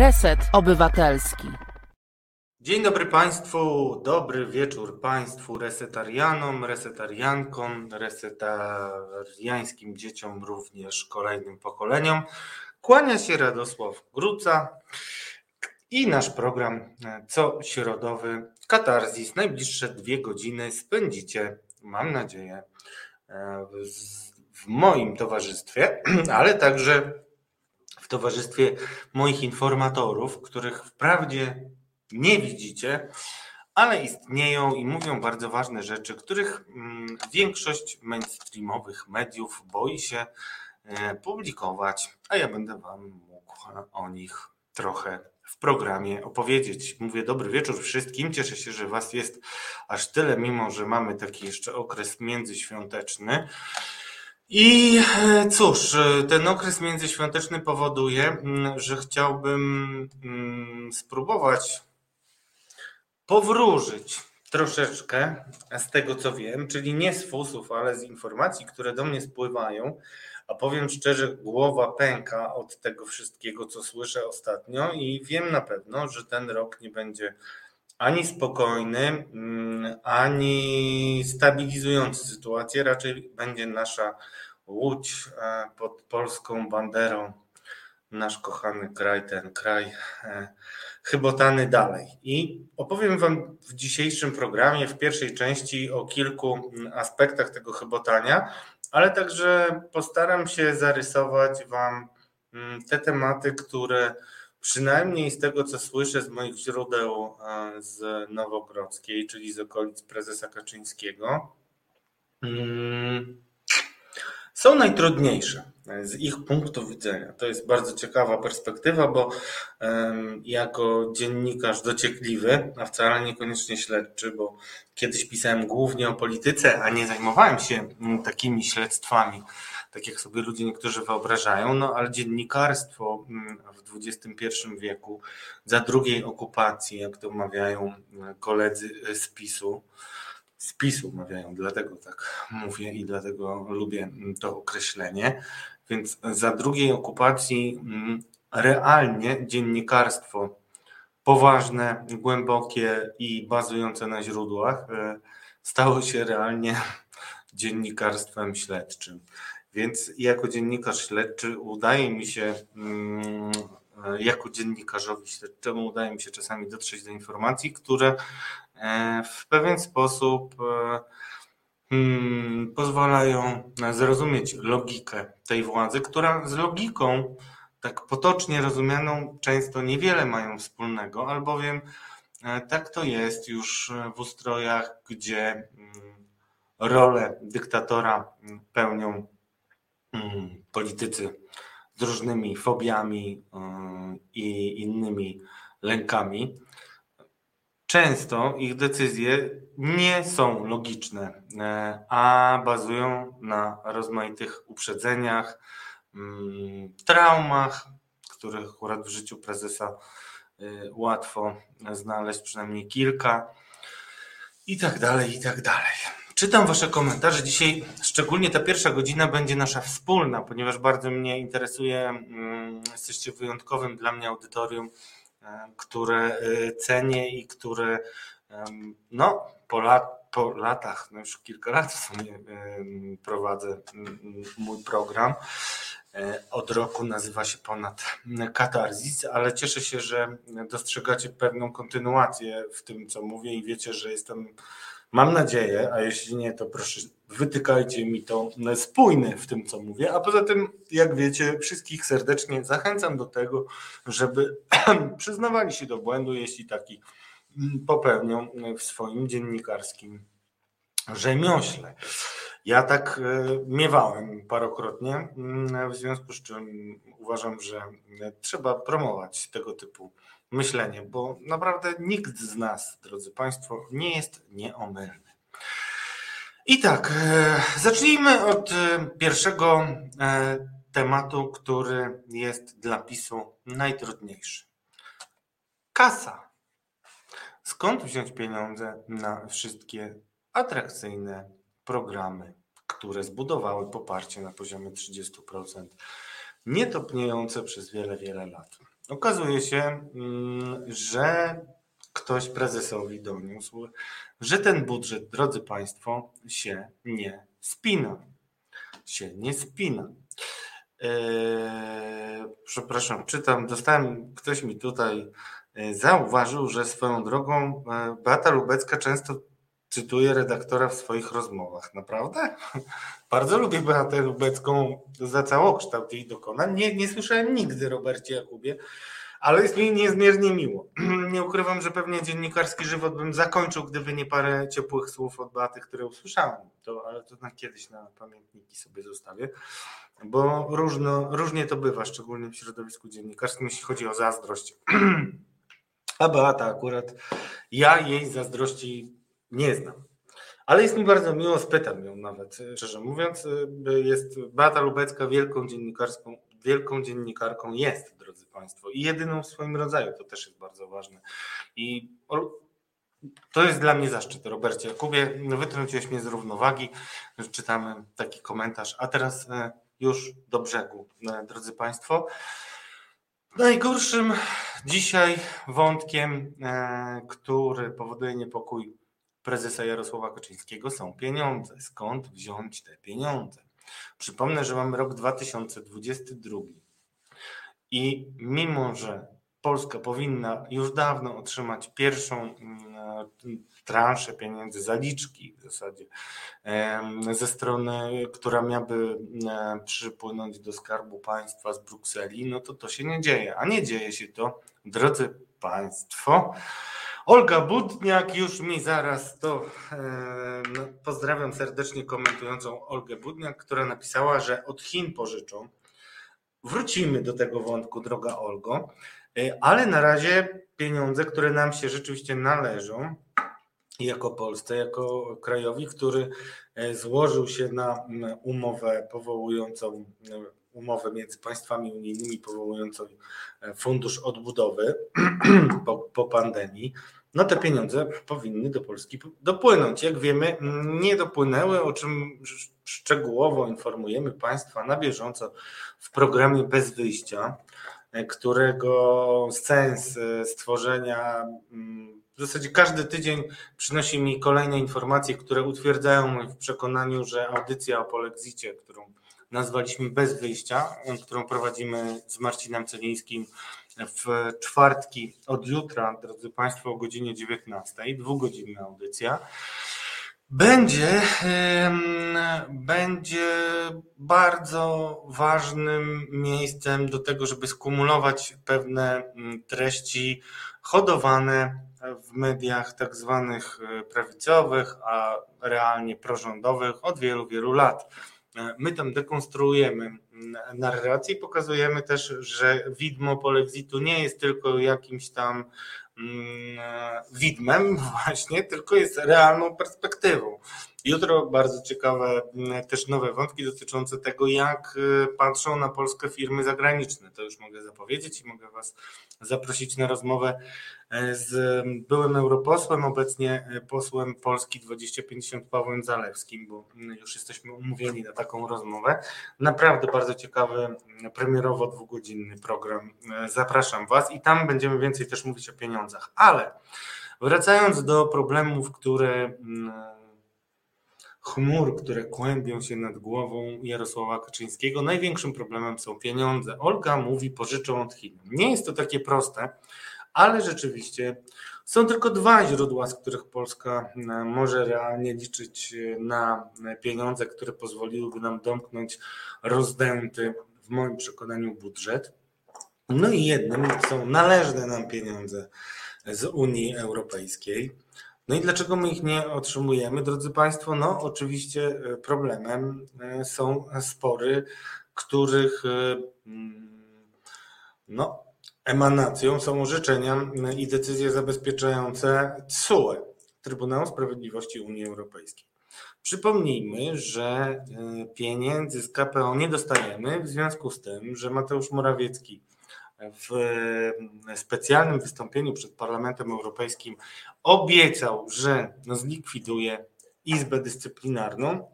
Reset Obywatelski. Dzień dobry Państwu, dobry wieczór Państwu, resetarianom, resetariankom, resetariańskim dzieciom, również kolejnym pokoleniom. Kłania się Radosław Gruca i nasz program co środowy Katarzis. Najbliższe dwie godziny spędzicie, mam nadzieję, w moim towarzystwie, ale także towarzystwie moich informatorów, których wprawdzie nie widzicie, ale istnieją i mówią bardzo ważne rzeczy, których mm, większość mainstreamowych mediów boi się e, publikować, a ja będę Wam mógł o nich trochę w programie opowiedzieć. Mówię dobry wieczór wszystkim. Cieszę się, że Was jest aż tyle, mimo że mamy taki jeszcze okres międzyświąteczny. I e, cóż, e, ten okres międzyświąteczny powoduje, mm, że chciałbym mm, spróbować powróżyć troszeczkę z tego, co wiem, czyli nie z fusów, ale z informacji, które do mnie spływają. A powiem szczerze, głowa pęka od tego wszystkiego, co słyszę ostatnio, i wiem na pewno, że ten rok nie będzie ani spokojny, mm, ani stabilizujący sytuację. Raczej będzie nasza łódź e, pod polską banderą, nasz kochany kraj, ten kraj e, chybotany dalej. I opowiem Wam w dzisiejszym programie, w pierwszej części, o kilku mm, aspektach tego chybotania, ale także postaram się zarysować Wam mm, te tematy, które przynajmniej z tego, co słyszę z moich źródeł e, z Nowogrodzkiej, czyli z okolic prezesa Kaczyńskiego, mm, są najtrudniejsze z ich punktu widzenia. To jest bardzo ciekawa perspektywa, bo jako dziennikarz dociekliwy, a wcale niekoniecznie śledczy, bo kiedyś pisałem głównie o polityce, a nie zajmowałem się takimi śledztwami, tak jak sobie ludzie niektórzy wyobrażają, no ale dziennikarstwo mm, w XXI wieku, za drugiej okupacji, jak to mawiają mm, koledzy z PiSu, z PiSu mawiają, dlatego tak mówię i dlatego lubię to określenie. Więc za drugiej okupacji mm, realnie dziennikarstwo poważne, głębokie i bazujące na źródłach e, stało się realnie dziennikarstwem śledczym. Więc jako dziennikarz śledczy udaje mi się, mm, e, jako dziennikarzowi śledczemu udaje mi się czasami dotrzeć do informacji, które e, w pewien sposób Hmm, pozwalają zrozumieć logikę tej władzy, która z logiką, tak potocznie rozumianą, często niewiele mają wspólnego, albowiem e, tak to jest już w ustrojach, gdzie mm, rolę dyktatora mm, pełnią politycy z różnymi fobiami e, i innymi lękami. Często ich decyzje nie są logiczne, e, a bazują na rozmaitych uprzedzeniach, mm, traumach, których akurat w życiu prezesa e, łatwo znaleźć przynajmniej kilka i tak dalej, i tak dalej. Czytam Wasze komentarze. Dzisiaj szczególnie ta pierwsza godzina będzie nasza wspólna, ponieważ bardzo mnie interesuje, mm, jesteście wyjątkowym dla mnie audytorium E, które e, cenię i które no, po, lat, po latach, no już kilka lat w sumie prowadzę mój program. E, od roku nazywa się ponad Katarzis, ale cieszę się, że dostrzegacie pewną kontynuację w tym, co mówię i wiecie, że jestem Mam nadzieję, a jeśli nie, to proszę wytykajcie mi to spójne w tym, co mówię. A poza tym, jak wiecie, wszystkich serdecznie zachęcam do tego, żeby przyznawali się do błędu, jeśli taki mm, popełnią w swoim dziennikarskim rzemiośle. Ja tak e, miewałem parokrotnie, mm, w związku z czym uważam, że trzeba promować tego typu myślenie, bo naprawdę nikt z nas, drodzy Państwo, nie jest nieomylny. I tak, e, zacznijmy od e, pierwszego e, tematu, który jest dla PiSu najtrudniejszy. Kasa. Skąd wziąć pieniądze na wszystkie atrakcyjne programy, które zbudowały poparcie na poziomie 30%, nietopniejące przez wiele, wiele lat? Okazuje się, mm, że ktoś prezesowi doniósł, że ten budżet, drodzy Państwo, się nie spina. Się nie spina. Eee, przepraszam, czytam, dostałem, ktoś mi tutaj e, zauważył, że swoją drogą e, Beata Lubecka często cytuje redaktora w swoich rozmowach. Naprawdę? Bardzo lubię Beatę Lubecką za całokształt jej dokonań. Nie, nie słyszałem nigdy Robercie Jakubie, ale jest mi niezmiernie miło. Nie ukrywam, że pewnie dziennikarski żywot bym zakończył, gdyby nie parę ciepłych słów od Beaty, które usłyszałem. To, ale to na kiedyś na pamiętniki sobie zostawię, bo różno, różnie to bywa, szczególnie w środowisku dziennikarskim, jeśli chodzi o zazdrość. A Beata akurat, ja jej zazdrości nie znam. Ale jest mi bardzo miło, spytam ją nawet, szczerze mówiąc. Jest Beata Lubecka wielką dziennikarską, wielką dziennikarką jest, drodzy Państwo, i jedyną w swoim rodzaju, to też jest bardzo ważne. I to jest dla mnie zaszczyt, Robercie Jakubie. Wytrąciłeś mnie z równowagi. Czytamy taki komentarz. A teraz e, już do brzegu, drodzy Państwo. Najgorszym dzisiaj wątkiem, który powoduje niepokój prezesa Jarosława Kaczyńskiego są pieniądze. Skąd wziąć te pieniądze? Przypomnę, że mamy rok 2022 i mimo, że Polska powinna już dawno otrzymać pierwszą mm, transzę pieniędzy, zaliczki w zasadzie ze strony, która miałaby przypłynąć do Skarbu Państwa z Brukseli, no to to się nie dzieje. A nie dzieje się to, drodzy Państwo, Olga Budniak już mi zaraz to no, pozdrawiam serdecznie komentującą Olgę Budniak, która napisała, że od Chin pożyczą. Wrócimy do tego wątku, droga Olgo, e, ale na razie pieniądze, które nam się rzeczywiście należą, jako Polsce, jako krajowi, który e, złożył się na umowę powołującą umowę między państwami unijnymi powołującą e, fundusz odbudowy po, po pandemii, no te pieniądze powinny do Polski dopłynąć. Jak wiemy, nie dopłynęły, o czym szczegółowo informujemy Państwa na bieżąco w programie Bez Wyjścia, e, którego sens e, stworzenia mm, w zasadzie każdy tydzień przynosi mi kolejne informacje, które utwierdzają mnie w przekonaniu, że audycja o polexicie, którą nazwaliśmy Bez Wyjścia, którą prowadzimy z Marcinem Celińskim w czwartki od jutra, drodzy Państwo, o godzinie 19, dwugodzinna audycja. Będzie, będzie bardzo ważnym miejscem do tego, żeby skumulować pewne mm, treści hodowane w mediach tak zwanych e, prawicowych, a realnie prorządowych od wielu, wielu lat. My tam dekonstruujemy narrację i pokazujemy też, że widmo polexitu nie jest tylko jakimś tam mm, widmem właśnie, tylko jest realną perspektywą. Jutro bardzo ciekawe mm, też nowe wątki dotyczące tego, jak y, patrzą na Polskę firmy zagraniczne. To już mogę zapowiedzieć i mogę Was zaprosić na rozmowę e, z byłym europosłem, obecnie e, posłem Polski 2050 Pawłem Zalewskim, bo mm, już jesteśmy umówieni na taką rozmowę. Naprawdę bardzo ciekawy, mm, premierowo dwugodzinny program. E, zapraszam Was i tam będziemy więcej też mówić o pieniądzach. Ale wracając do problemów, które chmur, które kłębią się nad głową Jarosława Kaczyńskiego, największym problemem są pieniądze. Olga mówi, pożyczą od Chin. Nie jest to takie proste, ale rzeczywiście są tylko dwa źródła, z których Polska e, może realnie liczyć e, na pieniądze, które pozwoliłyby nam domknąć rozdęty, w moim przekonaniu, budżet. No i jednym są należne nam pieniądze z Unii Europejskiej. No i dlaczego my ich nie otrzymujemy, drodzy Państwo? No, oczywiście e, problemem e, są spory, których e, mm, no, emanacją są orzeczenia i decyzje zabezpieczające TSUE, Trybunału Sprawiedliwości Unii Europejskiej. Przypomnijmy, że pieniędzy z KPO nie dostajemy w związku z tym, że Mateusz Morawiecki w specjalnym wystąpieniu przed Parlamentem Europejskim obiecał, że no zlikwiduje Izbę Dyscyplinarną,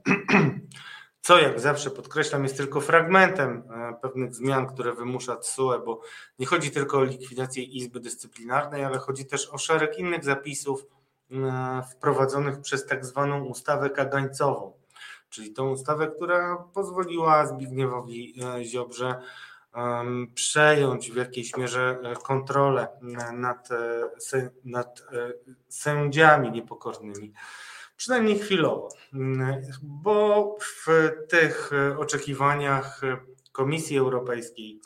co jak zawsze podkreślam, jest tylko fragmentem e, pewnych zmian, które wymusza TSUE, bo nie chodzi tylko o likwidację Izby Dyscyplinarnej, ale chodzi też o szereg innych zapisów e, wprowadzonych przez tak zwaną ustawę kagańcową, czyli tą ustawę, która pozwoliła Zbigniewowi e, Ziobrze przejąć w jakiejś mierze kontrolę nad, nad sędziami niepokornymi. Przynajmniej chwilowo, bo w tych oczekiwaniach Komisji Europejskiej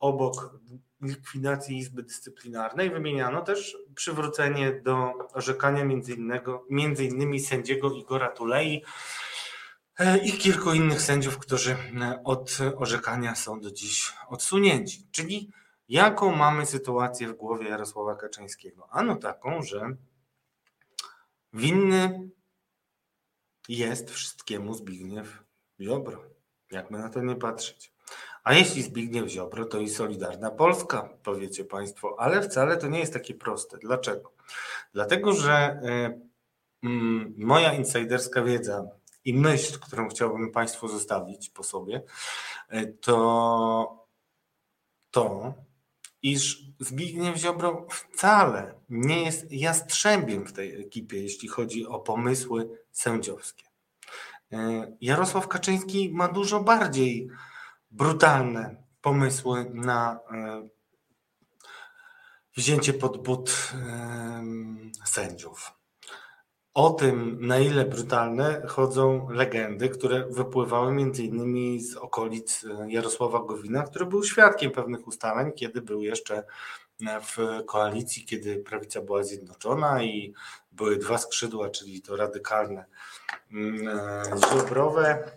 obok likwidacji Izby Dyscyplinarnej wymieniano też przywrócenie do orzekania między, innego, między innymi sędziego Igora Tulei e, i kilku innych sędziów, którzy od orzekania są do dziś odsunięci. Czyli jaką mamy sytuację w głowie Jarosława Kaczyńskiego? Ano taką, że winny jest wszystkiemu Zbigniew Ziobro. Jakby na to nie patrzeć. A jeśli Zbigniew Ziobro, to i Solidarna Polska, powiecie Państwo, ale wcale to nie jest takie proste. Dlaczego? Dlatego, że y, y, moja insiderska wiedza i myśl, którą chciałbym Państwu zostawić po sobie, y, to to, iż Zbigniew Ziobro wcale nie jest jastrzębiem w tej ekipie, jeśli chodzi o pomysły sędziowskie. E, Jarosław Kaczyński ma dużo bardziej brutalne pomysły na e, wzięcie pod but sędziów. O tym, na ile brutalne, chodzą legendy, które wypływały między innymi z okolic e, Jarosława Gowina, który był świadkiem pewnych ustaleń, kiedy był jeszcze e, w koalicji, kiedy prawica była zjednoczona i były dwa skrzydła, czyli to radykalne mm, e, ziobrowe,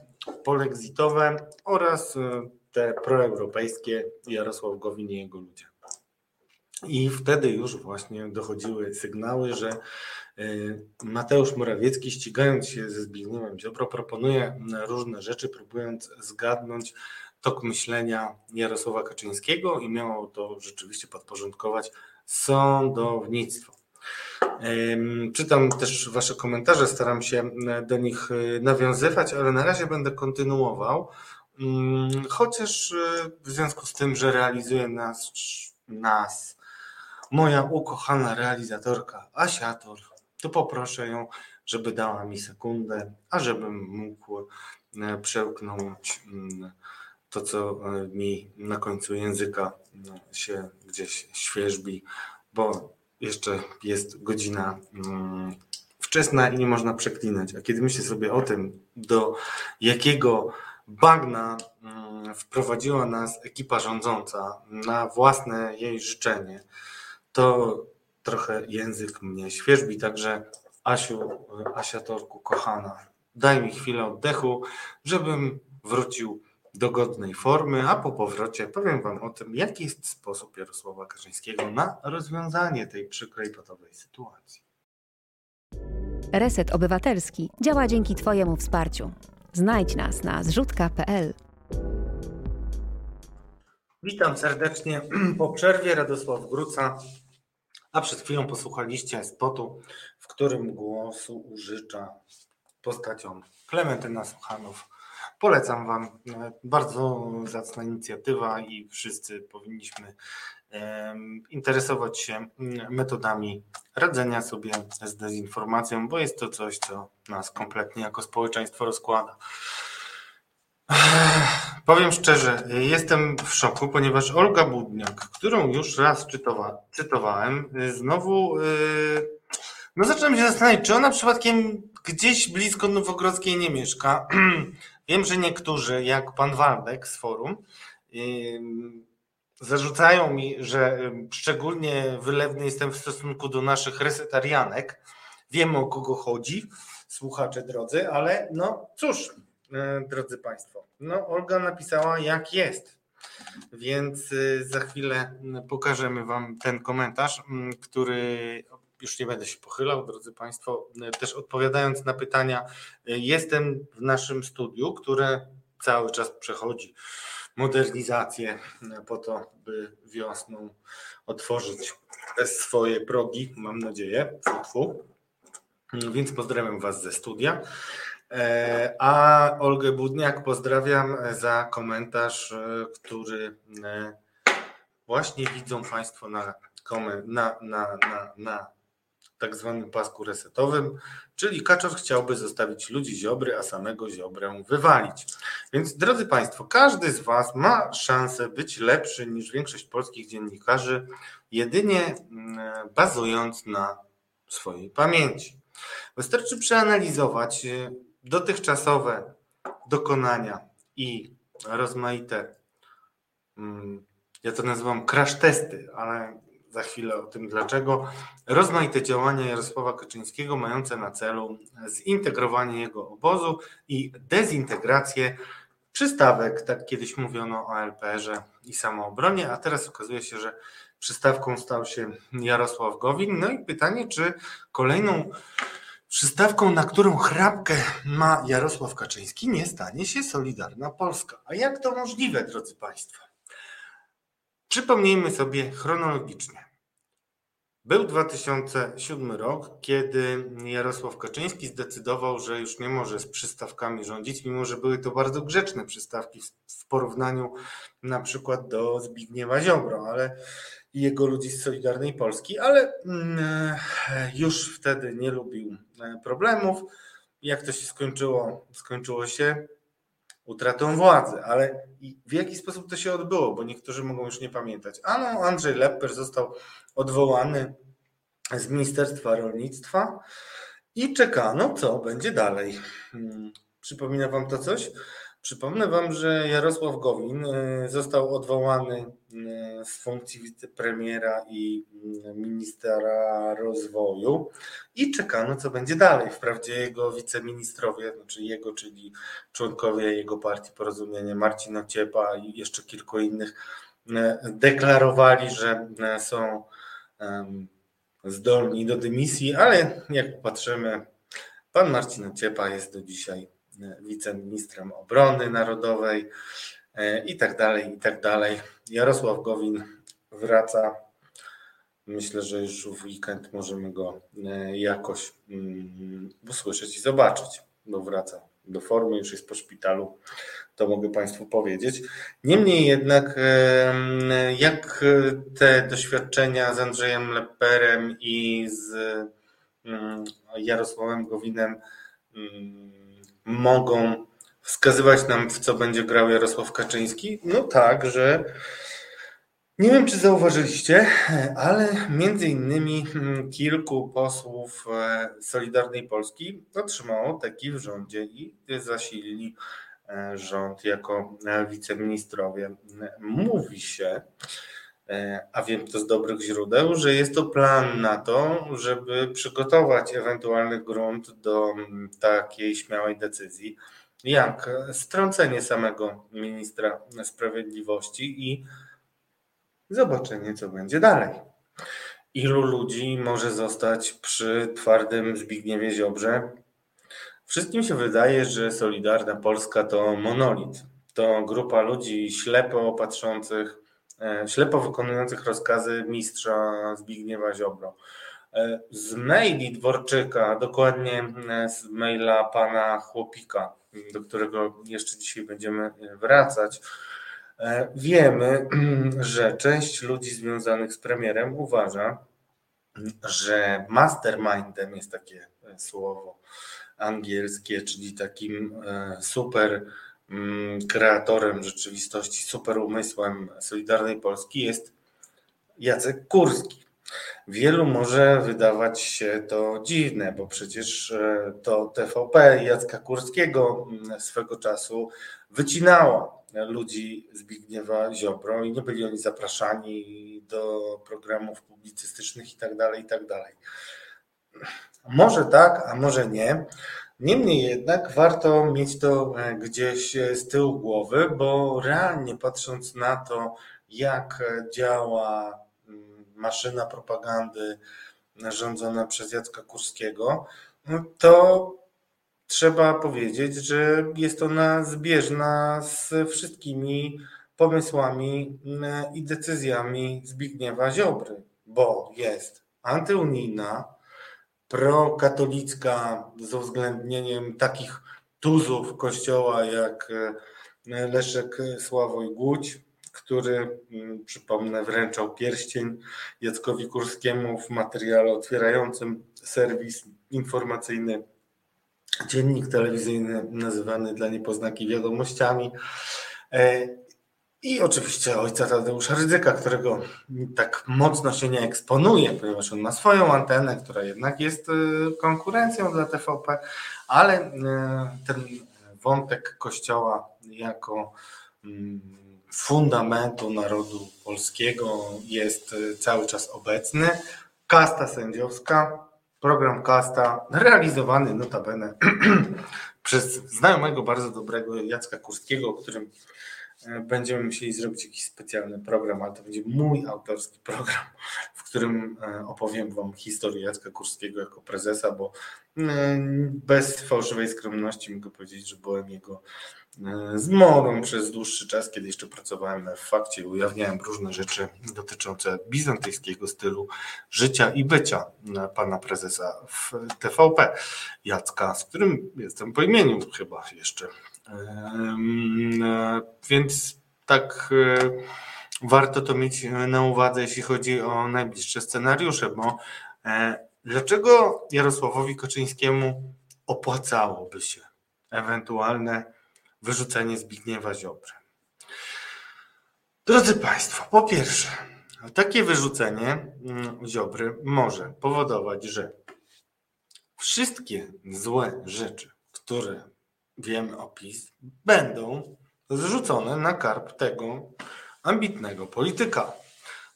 polexitowe oraz te proeuropejskie Jarosław Gowin i jego ludzie. I wtedy już właśnie dochodziły sygnały, że Mateusz Morawiecki, ścigając się ze Zbigniewem Ziobro, proponuje różne rzeczy, próbując zgadnąć tok myślenia Jarosława Kaczyńskiego i miało to rzeczywiście podporządkować sądownictwo. Czytam też Wasze komentarze, staram się do nich y, nawiązywać, ale na razie będę kontynuował, chociaż y, w związku z tym, że realizuje nas, nas moja ukochana realizatorka Asiator, to poproszę ją, żeby dała mi sekundę, a mógł e, przełknąć mm, to, co e, mi na końcu języka e, się gdzieś świeżbi, bo jeszcze jest godzina mm, wczesna i nie można przeklinać. A kiedy myślę sobie o tym, do jakiego bagna mm, wprowadziła nas ekipa rządząca na własne jej życzenie, to trochę język mnie świeżbi, także Asiu, Asia Torku, kochana, daj mi chwilę oddechu, żebym wrócił do godnej formy, a po powrocie powiem Wam o tym, jaki jest sposób Jarosława Kaczyńskiego na rozwiązanie tej przykrej patowej sytuacji. Reset Obywatelski działa dzięki Twojemu wsparciu. Znajdź nas na zrzutka.pl. Witam serdecznie po przerwie. Radosław Gruca a przed chwilą posłuchaliście spotu, w którym głosu użycza postacią Klementyna Suchanów. Polecam Wam. Bardzo zacna inicjatywa i wszyscy powinniśmy interesować się metodami radzenia sobie z dezinformacją, bo jest to coś, co nas kompletnie jako społeczeństwo rozkłada. Powiem szczerze, jestem w szoku, ponieważ Olga Budniak, którą już raz czytowa, cytowałem, znowu yy, no zacząłem się zastanawiać, czy ona przypadkiem gdzieś blisko Nowogrodzkiej nie mieszka. Wiem, że niektórzy, jak pan Waldek z forum, yy, zarzucają mi, że szczególnie wylewny jestem w stosunku do naszych resetarianek. Wiemy o kogo chodzi, słuchacze drodzy, ale no cóż, E, drodzy Państwo. No, Olga napisała, jak jest. Więc e, za chwilę pokażemy Wam ten komentarz, który już nie będę się pochylał, drodzy Państwo. E, też odpowiadając na pytania, jestem w naszym studiu, które cały czas przechodzi modernizację po to, by wiosną otworzyć swoje progi, mam nadzieję. Więc pozdrawiam Was ze studia. E, A Olgę Budniak pozdrawiam za komentarz, e, który e, właśnie widzą Państwo na, na, na, na, na tak zwanym pasku resetowym, czyli Kaczor chciałby zostawić ludzi Ziobry, a samego Ziobrę wywalić. Więc drodzy Państwo, każdy z Was ma szansę być lepszy niż większość polskich dziennikarzy, jedynie mm, bazując na swojej pamięci. Wystarczy przeanalizować dotychczasowe dokonania i rozmaite, mm, ja to nazywam crash testy, ale za chwilę o tym dlaczego, rozmaite działania Jarosława Kaczyńskiego mające na celu zintegrowanie jego obozu i dezintegrację przystawek, tak kiedyś mówiono o LPR-ze i samoobronie, a teraz okazuje się, że przystawką stał się Jarosław Gowin. No i pytanie, czy kolejną przystawką, na którą chrapkę ma Jarosław Kaczyński, nie stanie się Solidarna Polska. A jak to możliwe, drodzy Państwo? Przypomnijmy sobie chronologicznie. Był 2007 rok, kiedy Jarosław Kaczyński zdecydował, że już nie może z przystawkami rządzić, mimo że były to bardzo grzeczne przystawki w porównaniu na przykład do Zbigniewa Ziobro, ale i jego ludzi z Solidarnej Polski, ale mm, już wtedy nie lubił e, problemów. Jak to się skończyło? Skończyło się utratą władzy, ale w jaki sposób to się odbyło, bo niektórzy mogą już nie pamiętać. Ano, Andrzej Lepper został odwołany z Ministerstwa Rolnictwa i czekano, co będzie dalej. Hmm, przypomina Wam to coś? Przypomnę Wam, że Jarosław Gowin e, został odwołany e, z funkcji wicepremiera i mm, ministra rozwoju i czekano, co będzie dalej. Wprawdzie jego wiceministrowie, znaczy jego, czyli członkowie jego partii Porozumienie, Marcin Ociepa i jeszcze kilku innych, deklarowali, że są zdolni do dymisji, ale jak patrzymy, pan Marcin Ociepa jest do dzisiaj wiceministrem obrony narodowej e, i tak dalej, i tak dalej. Jarosław Gowin wraca. Myślę, że już w weekend możemy go e, jakoś mm, usłyszeć i zobaczyć, bo wraca do formy, już jest po szpitalu, to mogę Państwu powiedzieć. Niemniej jednak, e, jak te doświadczenia z Andrzejem Leperem i z mm, Jarosławem Gowinem mm, mogą wskazywać nam, w co będzie grał Jarosław Kaczyński? No tak, że nie wiem, czy zauważyliście, ale między innymi hmm, kilku posłów e, Solidarnej Polski otrzymało taki w rządzie i zasilili e, rząd jako e, wiceministrowie. Mówi się, a wiem to z dobrych źródeł, że jest to plan na to, żeby przygotować ewentualny grunt do mm, takiej śmiałej decyzji, jak strącenie samego ministra sprawiedliwości i zobaczenie, co będzie dalej. Ilu ludzi może zostać przy twardym Zbigniewie Ziobrze? Wszystkim się wydaje, że Solidarna Polska to monolit. To grupa ludzi ślepo patrzących E, ślepo wykonujących rozkazy mistrza Zbigniewa Ziobro. E, z maili Dworczyka, dokładnie e, z maila pana Chłopika, do którego jeszcze dzisiaj będziemy wracać, wiemy, że część ludzi związanych z premierem uważa, że mastermindem jest takie słowo angielskie, czyli takim super kreatorem rzeczywistości, superumysłem Solidarnej Polski jest Jacek Kurski. Wielu może wydawać się to dziwne, bo przecież e, to TVP Jacka Kurskiego mm, swego czasu wycinała ludzi Zbigniewa Ziobro i nie byli oni zapraszani do programów publicystycznych i tak dalej, i tak. Może tak, a może nie. Niemniej jednak warto mieć to e, gdzieś e, z tyłu głowy, bo realnie patrząc na to, jak działa mm, maszyna propagandy rządzona przez Jacka Kurskiego, no to trzeba powiedzieć, że jest ona zbieżna z wszystkimi pomysłami mm, i decyzjami Zbigniewa Ziobry, bo jest antyunijna, prokatolicka z uwzględnieniem takich tuzów kościoła jak e, Leszek Sławoj Głódź, który, mm, przypomnę, wręczał pierścień Jackowi Kurskiemu w materiale otwierającym serwis informacyjny dziennik telewizyjny nazywany dla niepoznaki wiadomościami. I oczywiście ojca Tadeusza Rydzyka, którego tak mocno się nie eksponuje, ponieważ on ma swoją antenę, która jednak jest e, konkurencją dla TVP, ale e, ten wątek Kościoła jako mm, fundamentu narodu polskiego jest cały czas obecny. Kasta sędziowska, program Kasta, realizowany notabene przez znajomego, bardzo dobrego Jacka Kurskiego, o którym będziemy musieli zrobić jakiś specjalny program, ale to będzie mój autorski program, w którym e, opowiem Wam historię Jacka Kurskiego jako prezesa, bo e, bez fałszywej skromności mogę powiedzieć, że byłem jego zmorą przez dłuższy czas, kiedy jeszcze pracowałem w fakcie, ujawniałem różne rzeczy dotyczące bizantyjskiego stylu życia i bycia pana prezesa w TVP, Jacka, z którym jestem po imieniu chyba jeszcze. Więc tak e, warto to mieć na uwadze, jeśli chodzi o najbliższe scenariusze, bo e, dlaczego Jarosławowi Kaczyńskiemu opłacałoby się ewentualne wyrzucenie Zbigniewa Ziobry. Drodzy Państwo, po pierwsze, takie wyrzucenie mm, Ziobry może powodować, że wszystkie złe rzeczy, które wiemy o PiS, będą zrzucone na karp tego ambitnego polityka.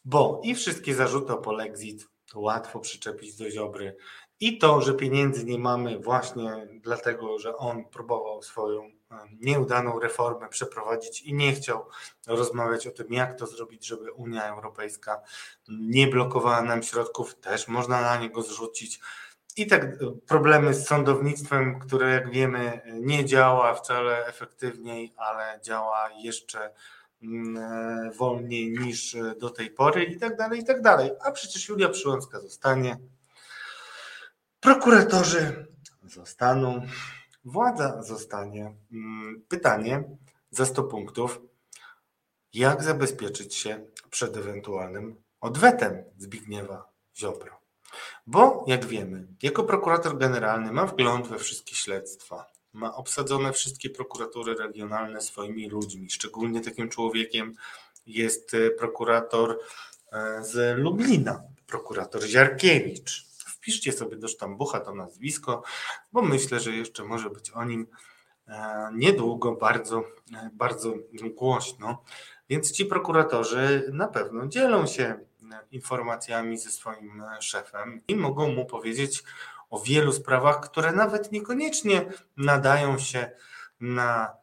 Bo i wszystkie zarzuty o polexit łatwo przyczepić do Ziobry, i to, że pieniędzy nie mamy właśnie dlatego, że on próbował swoją nieudaną reformę przeprowadzić i nie chciał rozmawiać o tym, jak to zrobić, żeby Unia Europejska nie blokowała nam środków, też można na niego zrzucić. I tak problemy z sądownictwem, które jak wiemy nie działa wcale efektywniej, ale działa jeszcze mm, wolniej niż do tej pory i tak dalej, i tak dalej. A przecież Julia Przyłębska zostanie, prokuratorzy zostaną, władza zostanie. Mm, pytanie za 100 punktów. Jak zabezpieczyć się przed ewentualnym odwetem Zbigniewa Ziobro? Bo jak wiemy, jako prokurator generalny ma wgląd we wszystkie śledztwa, ma obsadzone wszystkie prokuratury regionalne swoimi ludźmi. Szczególnie takim człowiekiem jest e, prokurator e, z Lublina, prokurator Ziarkiewicz Wpiszcie sobie do sztambucha to nazwisko, bo myślę, że jeszcze może być o nim e, niedługo bardzo, bardzo głośno. Więc ci prokuratorzy na pewno dzielą się informacjami ze swoim szefem i mogą mu powiedzieć o wielu sprawach, które nawet niekoniecznie nadają się na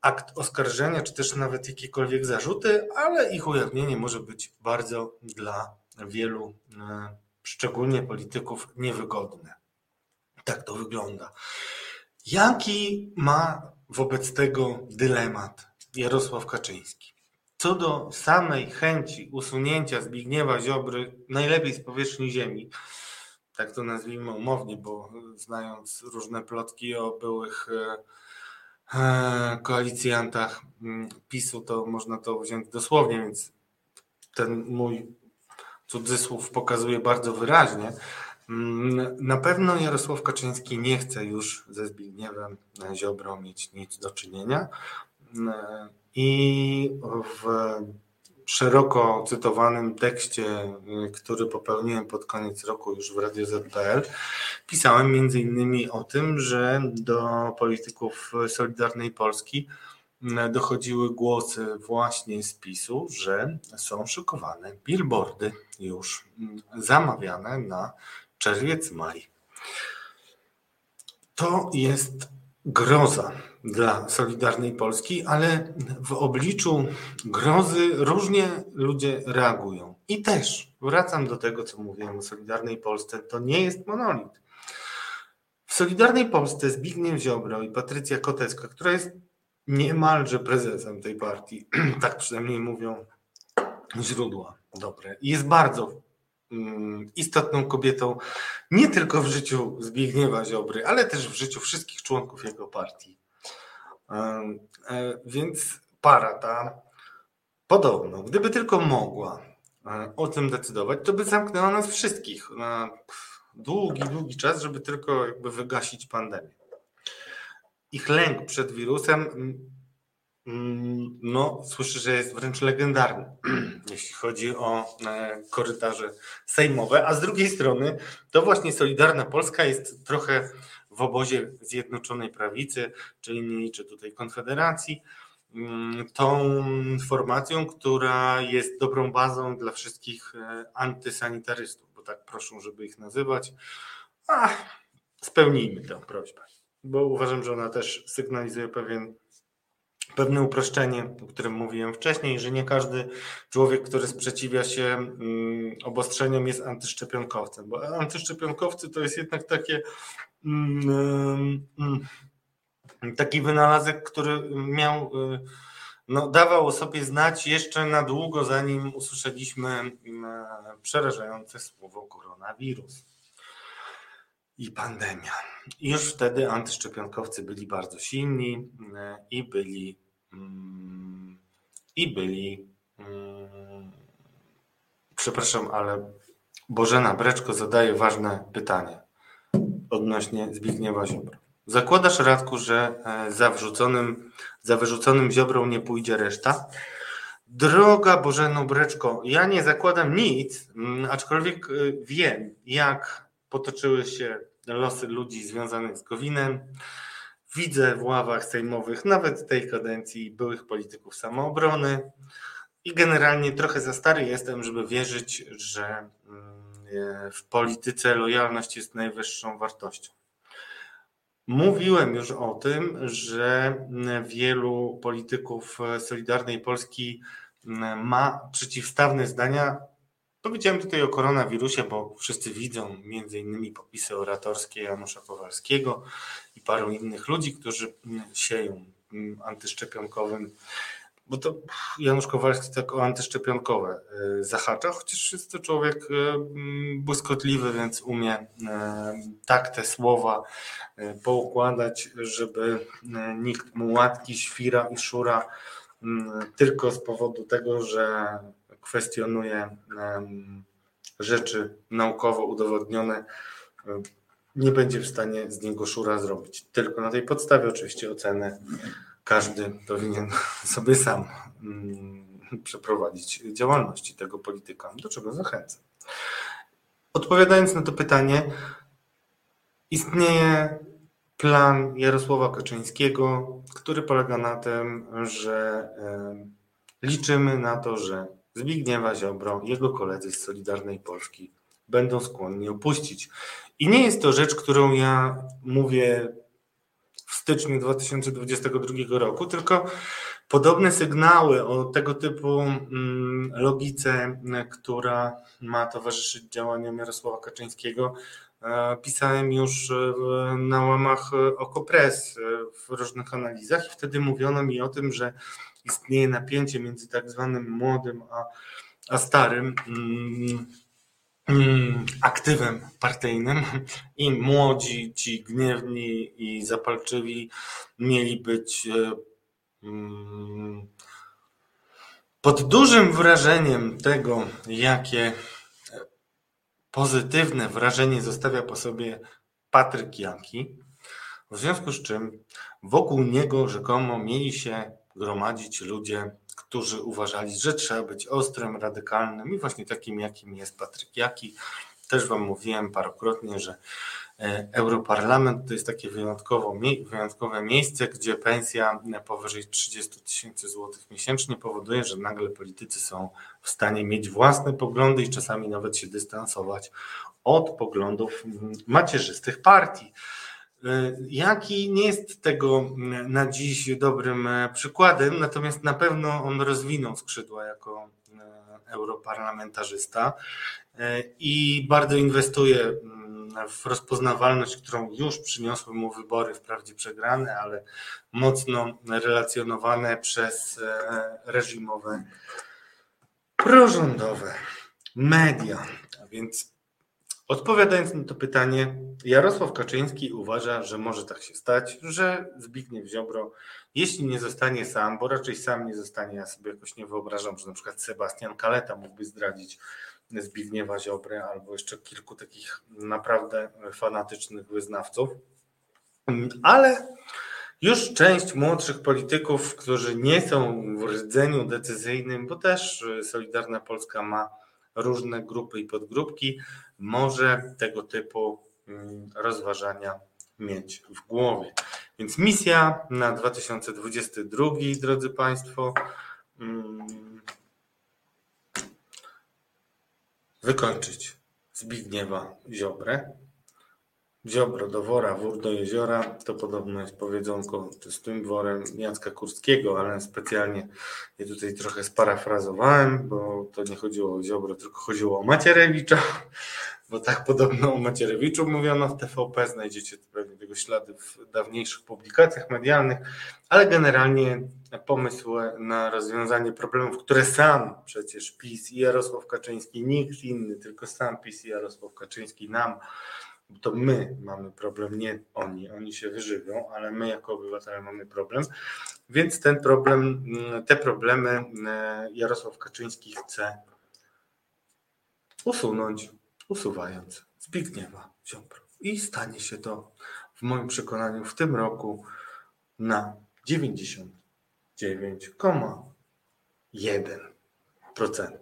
akt oskarżenia, czy też nawet jakiekolwiek zarzuty, ale ich ujawnienie może być bardzo dla wielu szczególnie polityków, niewygodne. Tak to wygląda. Jaki ma wobec tego dylemat Jarosław Kaczyński? Co do samej chęci usunięcia Zbigniewa Ziobry, najlepiej z powierzchni ziemi, tak to nazwijmy umownie, bo znając różne plotki o byłych e, e, koalicjantach mm, PiSu, to można to wziąć dosłownie, więc ten mój cudzysłów pokazuje bardzo wyraźnie. Mm, na pewno Jarosław Kaczyński nie chce już ze Zbigniewem Ziobrą mieć nic do czynienia mm, i w szeroko cytowanym tekście, który popełniłem pod koniec roku już w Radio ZPL, pisałem między innymi o tym, że do polityków Solidarnej Polski dochodziły głosy właśnie z PiSu, że są szykowane billboardy już zamawiane na czerwiec, maj. To jest groza dla Solidarnej Polski, ale w obliczu grozy różnie ludzie reagują. I też wracam do tego, co mówiłem o Solidarnej Polsce, to nie jest monolit. W Solidarnej Polsce Zbigniew Ziobro i Patrycja Kotecka, która jest niemalże prezesem tej partii. tak przynajmniej mówią źródła dobre. Jest bardzo mm, istotną kobietą nie tylko w życiu Zbigniewa Ziobry, ale też w życiu wszystkich członków jego partii. E, Więc para ta podobno, gdyby tylko mogła e, o tym decydować, to by zamknęła nas wszystkich na długi, długi czas, żeby tylko jakby wygasić pandemię. Ich lęk przed wirusem, no, słyszę, że jest wręcz legendarny, jeśli chodzi o e, korytarze sejmowe, a z drugiej strony to właśnie Solidarna Polska jest trochę w obozie Zjednoczonej Prawicy, czyli nie liczę tutaj Konfederacji, mm, tą formacją, która jest dobrą bazą dla wszystkich e, antysanitarystów, bo tak proszą, żeby ich nazywać. A, spełnijmy tę prośbę, bo uważam, że ona też sygnalizuje pewien, pewne uproszczenie, o którym mówiłem wcześniej, że nie każdy człowiek, który sprzeciwia się mm, obostrzeniom jest antyszczepionkowcem, bo antyszczepionkowcy to jest jednak takie mm, mm, taki wynalazek, który miał, y, no, dawał o sobie znać jeszcze na długo, zanim usłyszeliśmy przerażające słowo koronawirus i pandemia. Już wtedy antyszczepionkowcy byli bardzo silni y, i byli mm, i byli mm, przepraszam, ale Bożena Breczko zadaje ważne pytanie odnośnie Zbigniewa Ziobro. Zakładasz, Radku, że e, za wrzuconym, za wyrzuconym Ziobrą nie pójdzie reszta? Droga Bożeno Breczko, ja nie zakładam nic, mm, aczkolwiek y, wiem, jak potoczyły się losy ludzi związanych z Gowinem. Widzę w ławach sejmowych, nawet tej kadencji, byłych polityków samoobrony i generalnie trochę za stary jestem, żeby wierzyć, że mm, w polityce lojalność jest najwyższą wartością. Mówiłem już o tym, że wielu polityków Solidarnej Polski ma przeciwstawne zdania. Powiedziałem tutaj o koronawirusie, bo wszyscy widzą między innymi popisy oratorskie Janusza Kowalskiego i paru innych ludzi, którzy sieją antyszczepionkowym. Bo to Janusz Kowalski tak o antyszczepionkowe y, zahacza, chociaż jest to człowiek y, mm, błyskotliwy, więc umie y, tak te słowa poukładać, żeby nikt mu łatki, świra i szura mm, tylko z powodu tego, że kwestionuje rzeczy naukowo udowodnione, nie będzie w stanie z niego szura zrobić. Tylko na tej podstawie oczywiście oceny każdy powinien sobie sam mm, przeprowadzić działalność tego polityka, do czego zachęcam. Odpowiadając na to pytanie, istnieje plan Jarosława Kaczyńskiego, który polega na tym, że liczymy na to, że Zbigniewa Ziobro, jego koledzy z Solidarnej Polski będą skłonni opuścić. I nie jest to rzecz, którą ja mówię w styczniu 2022 roku, tylko podobne sygnały o tego typu mm, logice, która ma towarzyszyć działaniom Jarosława Kaczyńskiego, e, pisałem już na łamach Okopres w różnych analizach i wtedy mówiono mi o tym, że istnieje napięcie między tak zwanym młodym a, a starym. Mm, Mm, aktywem partyjnym i młodzi, ci gniewni i zapalczywi mieli być e, mm, pod dużym wrażeniem tego, jakie pozytywne wrażenie zostawia po sobie Patryk Jaki, w związku z czym wokół niego rzekomo mieli się gromadzić ludzie którzy uważali, że trzeba być ostrym, radykalnym i właśnie takim, jakim jest Patryk Jaki. Też Wam mówiłem parokrotnie, że e, Europarlament to jest takie wyjątkowe miejsce, gdzie pensja powyżej 30 tysięcy złotych miesięcznie powoduje, że nagle politycy są w stanie mieć własne poglądy i czasami nawet się dystansować od poglądów macierzystych partii. E, jaki nie jest tego na dziś dobrym e, przykładem, natomiast na pewno on rozwinął skrzydła jako e, europarlamentarzysta i bardzo inwestuje w rozpoznawalność, którą już przyniosły mu wybory, wprawdzie przegrane, ale mocno relacjonowane przez reżimowe, prorządowe media. Więc odpowiadając na to pytanie, Jarosław Kaczyński uważa, że może tak się stać, że Zbigniew Ziobro, jeśli nie zostanie sam, bo raczej sam nie zostanie, ja sobie jakoś nie wyobrażam, że na przykład Sebastian Kaleta mógłby zdradzić Zbigniewa Ziobrę albo jeszcze kilku takich naprawdę fanatycznych wyznawców, ale już część młodszych polityków, którzy nie są w rdzeniu decyzyjnym, bo też Solidarna Polska ma różne grupy i podgrupki, może tego typu mm, rozważania mieć w głowie. Więc misja na 2022, drodzy Państwo, mm, wykończyć Zbigniewa Ziobrę. Ziobro do wora, wór do jeziora, to podobno jest powiedzonko z tym worem Jacka Kurskiego, ale specjalnie je tutaj trochę sparafrazowałem, bo to nie chodziło o Ziobro, tylko chodziło o Macierewicza, bo tak podobno o Macierewiczu mówiono w TVP, znajdziecie pewnie ślady w dawniejszych publikacjach medialnych, ale generalnie pomysł na rozwiązanie problemów, które sam przecież PiS i Jarosław Kaczyński, nikt inny, tylko sam PiS i Jarosław Kaczyński nam to my mamy problem, nie oni. Oni się wyżywią, ale my jako obywatele mamy problem. Więc ten problem, te problemy e, Jarosław Kaczyński chce usunąć, usuwając Zbigniewa Ziobro. I stanie się to w moim przekonaniu w tym roku na 99,1%.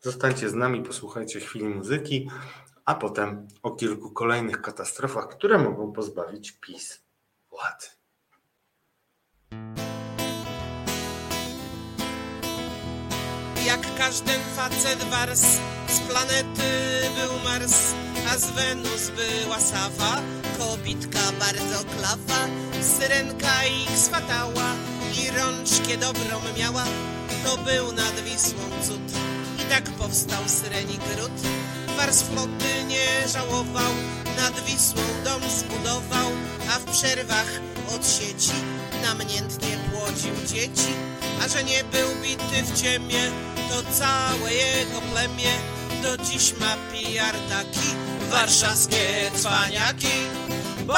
Zostańcie z nami, posłuchajcie chwili muzyki a potem o kilku kolejnych katastrofach, które mogą pozbawić PiS władzy. Jak każdy facet wars, z planety był Mars, a z Wenus była Safa, kobitka bardzo klawa, syrenka ich swatała i rączkę dobrą miała, to był nad Wisłą cud. I tak powstał syrenik ród, Wars floty nie żałował, nad Wisłą dom zbudował, a w przerwach od sieci namiętnie płodził dzieci. A że nie był bity w ciemie, to całe jego plemię do dziś ma pijartaki, warszawskie cwaniaki. Bo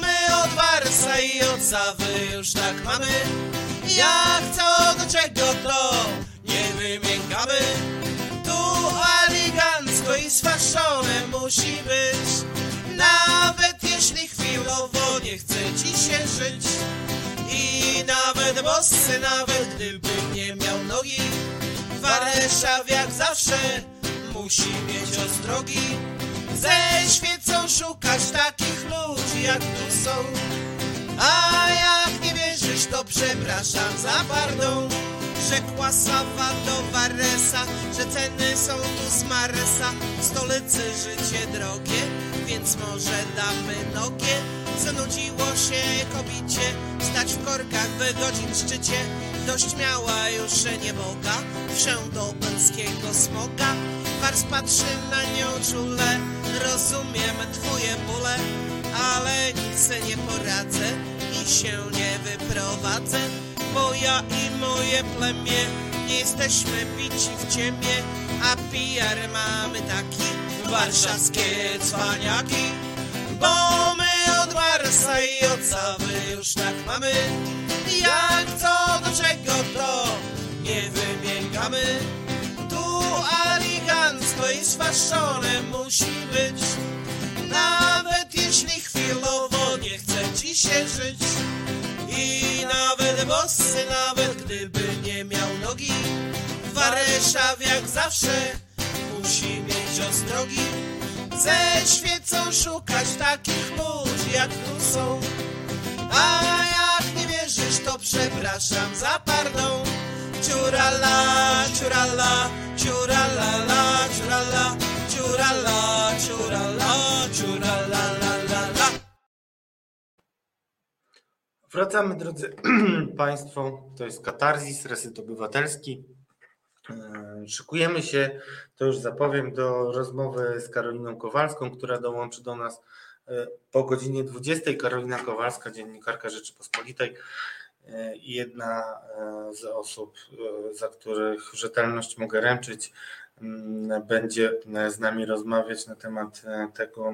my od Warsa i od Zawy już tak mamy, jak co do czego to nie wymiękamy. I sfaszone musi być. Nawet jeśli chwilowo nie chce ci się żyć. I nawet bossy, nawet gdyby nie miał nogi. Warszaw jak zawsze musi mieć ostrogi. Ze świecą szukać takich ludzi jak tu są. A jak nie wierzysz to przepraszam za pardon Rzekła Sawa do Waresa, że ceny są tu z Maresa. W stolicy życie drogie, więc może damy nogie. Zanudziło się kobicie, stać w korkach w godzin szczycie. Dość miała już nie Boga, wszę do pańskiego smoga Wars patrzy na nią czule, rozumiem twoje bóle Ale nic nie poradzę i się nie wyprowadzę bo ja i moje plemię nie jesteśmy bici w ciemię, a PR mamy taki warszawskie cwaniaki. Bo my od Marsa i od Sawy już tak mamy, jak co do czego to nie wymiękamy. Tu elegancko i sfaszone musi być, nawet jeśli chwilowo nie chce ci się żyć. I nawet bossy, nawet gdyby nie miał nogi Warszaw jak zawsze musi mieć ostrogi. Ze świecą szukać takich ludzi jak tu są. A jak nie wierzysz to przepraszam za pardon Ciurala, ciurala, ciurala, la, ciurala, ciurala, ciurala, ciurala, Wracamy, drodzy Państwo. To jest Katarzis, Reset Obywatelski. E, Szykujemy się, to już zapowiem, do rozmowy z Karoliną Kowalską, która dołączy do nas e, po godzinie 20. Karolina Kowalska, dziennikarka Rzeczypospolitej e, i jedna z osób, za których rzetelność mogę ręczyć, będzie z nami rozmawiać na temat tego,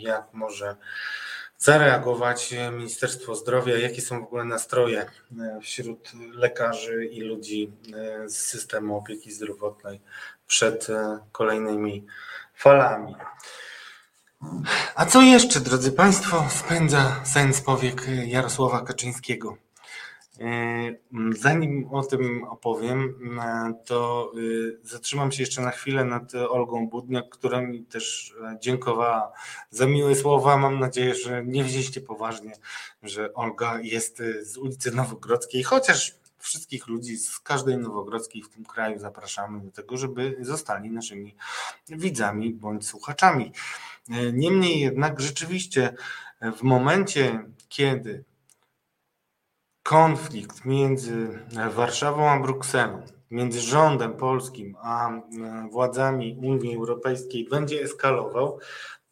jak może zareagować Ministerstwo Zdrowia, jakie są w ogóle nastroje e, wśród lekarzy i ludzi e, z systemu opieki zdrowotnej przed kolejnymi falami. A co jeszcze, drodzy Państwo, spędza sens powiek Jarosława Kaczyńskiego? E, zanim o tym opowiem, e, to e, zatrzymam się jeszcze na chwilę nad Olgą Budniak, która mi też dziękowała za miłe słowa. Mam nadzieję, że nie wzięliście poważnie, że Olga jest z ulicy Nowogrodzkiej, chociaż wszystkich ludzi z każdej Nowogrodzkiej w tym kraju zapraszamy do tego, żeby zostali naszymi widzami bądź słuchaczami. Niemniej jednak rzeczywiście w momencie, kiedy konflikt między Warszawą a Brukselą, między rządem polskim a e, władzami Unii Europejskiej będzie eskalował,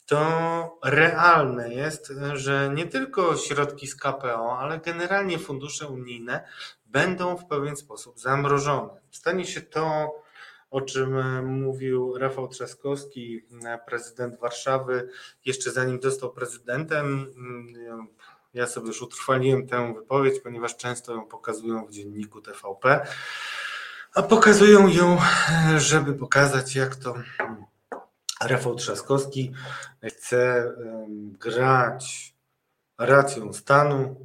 to realne jest, że nie tylko środki z KPO, ale generalnie fundusze unijne będą w pewien sposób zamrożone. Stanie się to, o czym mówił Rafał Trzaskowski, prezydent Warszawy, jeszcze zanim został prezydentem ja sobie już utrwaliłem tę wypowiedź, ponieważ często ją pokazują w dzienniku TVP, a pokazują ją, żeby pokazać, jak to Rafał Trzaskowski chce grać racją stanu,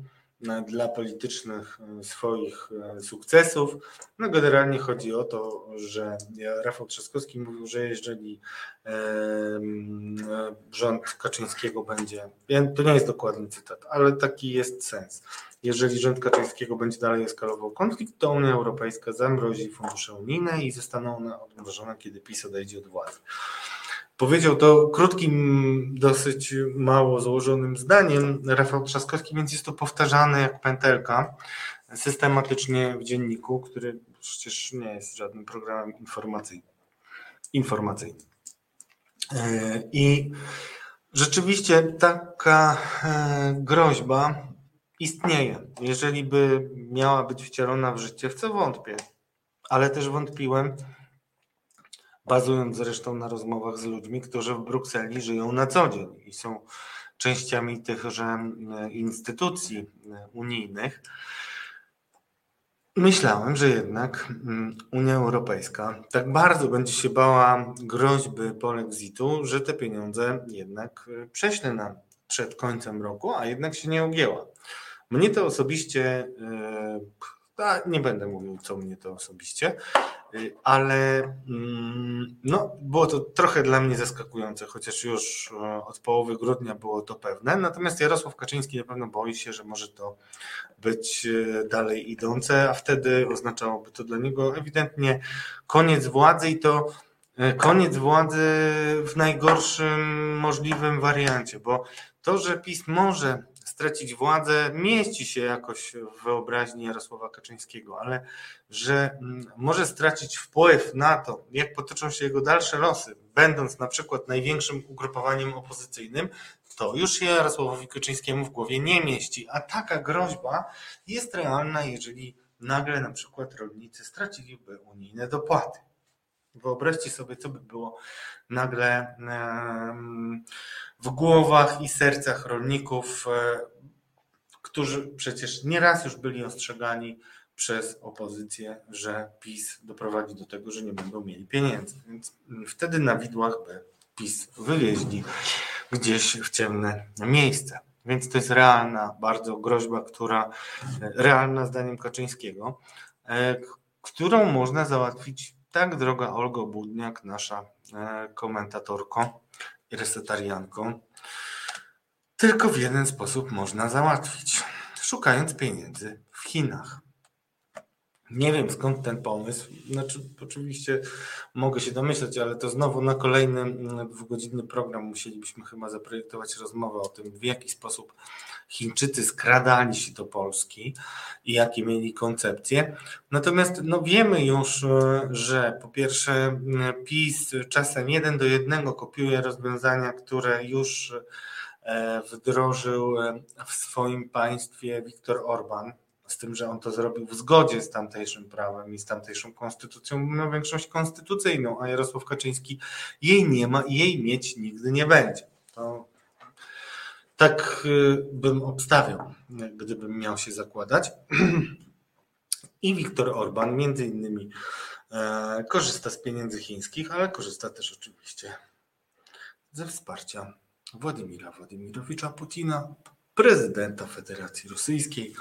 dla politycznych e, swoich e, sukcesów. No generalnie chodzi o to, że Rafał Trzaskowski mówił, że jeżeli rząd Kaczyńskiego będzie, to nie jest dokładny cytat, ale taki jest sens. Jeżeli rząd Kaczyńskiego będzie dalej eskalował konflikt, to Unia Europejska zamrozi fundusze unijne i zostaną one odmrożone, kiedy PiS odejdzie od władzy. Powiedział to krótkim, dosyć mało złożonym zdaniem Rafał Trzaskowski, więc jest to powtarzane jak pętelka systematycznie w dzienniku, który przecież nie jest żadnym programem informacyjnym. informacyjnym. E, I rzeczywiście taka e, groźba istnieje. Jeżeli by miała być wcielona w życie, w co wątpię, ale też wątpiłem, bazując zresztą na rozmowach z ludźmi, którzy w Brukseli żyją na co dzień i są częściami tychże e, instytucji e, unijnych. Myślałem, że jednak mm, Unia Europejska tak bardzo będzie się bała groźby polexitu, że te pieniądze jednak e, prześle nam przed końcem roku, a jednak się nie objęła. Mnie to osobiście, nie będę mówił, co mnie to osobiście, Y, ale mm, no, było to trochę dla mnie zaskakujące, chociaż już od połowy grudnia było to pewne. Natomiast Jarosław Kaczyński na pewno boi się, że może to być e, dalej idące, a wtedy oznaczałoby to dla niego ewidentnie koniec władzy i to e, koniec władzy w najgorszym możliwym wariancie, bo to, że PiS może stracić władzę, mieści się jakoś w wyobraźni Jarosława Kaczyńskiego, ale że mm, może stracić wpływ na to, jak potoczą się jego dalsze losy, będąc na przykład największym ugrupowaniem opozycyjnym, to już się Jarosławowi Kaczyńskiemu w głowie nie mieści. A taka groźba jest realna, jeżeli nagle na przykład rolnicy straciliby unijne dopłaty. Wyobraźcie sobie, co by było nagle w głowach i sercach rolników, e, którzy przecież nieraz już byli ostrzegani przez opozycję, że PiS doprowadzi do tego, że nie będą mieli pieniędzy. Więc wtedy na widłach by PiS wywieźli gdzieś w ciemne miejsce. Więc to jest realna bardzo groźba, która realna zdaniem Kaczyńskiego, e, którą można załatwić tak, droga Olgo Budniak, nasza e, komentatorko i resetarianką, tylko w jeden sposób można załatwić, szukając pieniędzy w Chinach. Nie wiem skąd ten pomysł. Znaczy, oczywiście mogę się domyśleć, ale to znowu na kolejny mm, dwugodzinny program musielibyśmy chyba zaprojektować rozmowę o tym, w jaki sposób Chińczycy skradali się do Polski i jakie mieli koncepcje. Natomiast no wiemy już, e, że po pierwsze mm, PiS czasem jeden do jednego kopiuje rozwiązania, które już e, wdrożył e, w swoim państwie Viktor Orban Z tym, że on to zrobił w zgodzie z tamtejszym prawem i z tamtejszą konstytucją, miał większość konstytucyjną, a Jarosław Kaczyński jej nie ma i jej mieć nigdy nie będzie. To tak y, bym obstawiał, gdybym miał się zakładać. I Viktor Orban między innymi e, korzysta z pieniędzy chińskich, ale korzysta też oczywiście ze wsparcia Władimira Władimirowicza Putina, prezydenta Federacji Rosyjskiej,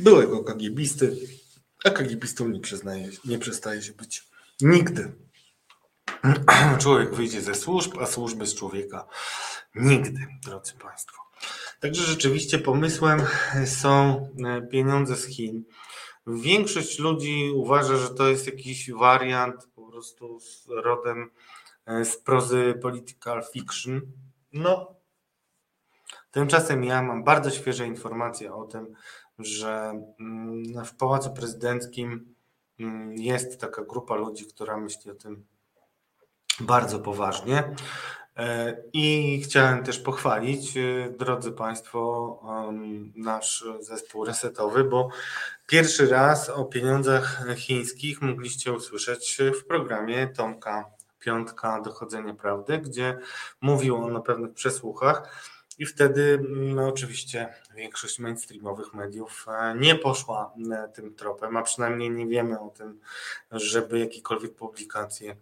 byłego kagiebisty, a kagiebistą nie, przyznaje, nie przestaje się być nigdy. Człowiek wyjdzie ze służb, a służby z człowieka nigdy, drodzy Państwo. Także rzeczywiście pomysłem są e, pieniądze z Chin. Większość ludzi uważa, że to jest jakiś wariant po prostu z rodem e, z prozy political fiction. No, tymczasem ja mam bardzo świeże informacje o tym, że mm, w Pałacu Prezydenckim mm, jest taka grupa ludzi, która myśli o tym bardzo poważnie. E, I chciałem też pochwalić, e, drodzy Państwo, nasz zespół resetowy, bo pierwszy raz o pieniądzach chińskich mogliście usłyszeć w programie Tomka Piątka Dochodzenie Prawdy, gdzie mówił on o pewnych przesłuchach. I wtedy no, oczywiście większość mainstreamowych mediów e, nie poszła tym tropem, a przynajmniej nie wiemy o tym, żeby jakiekolwiek publikacje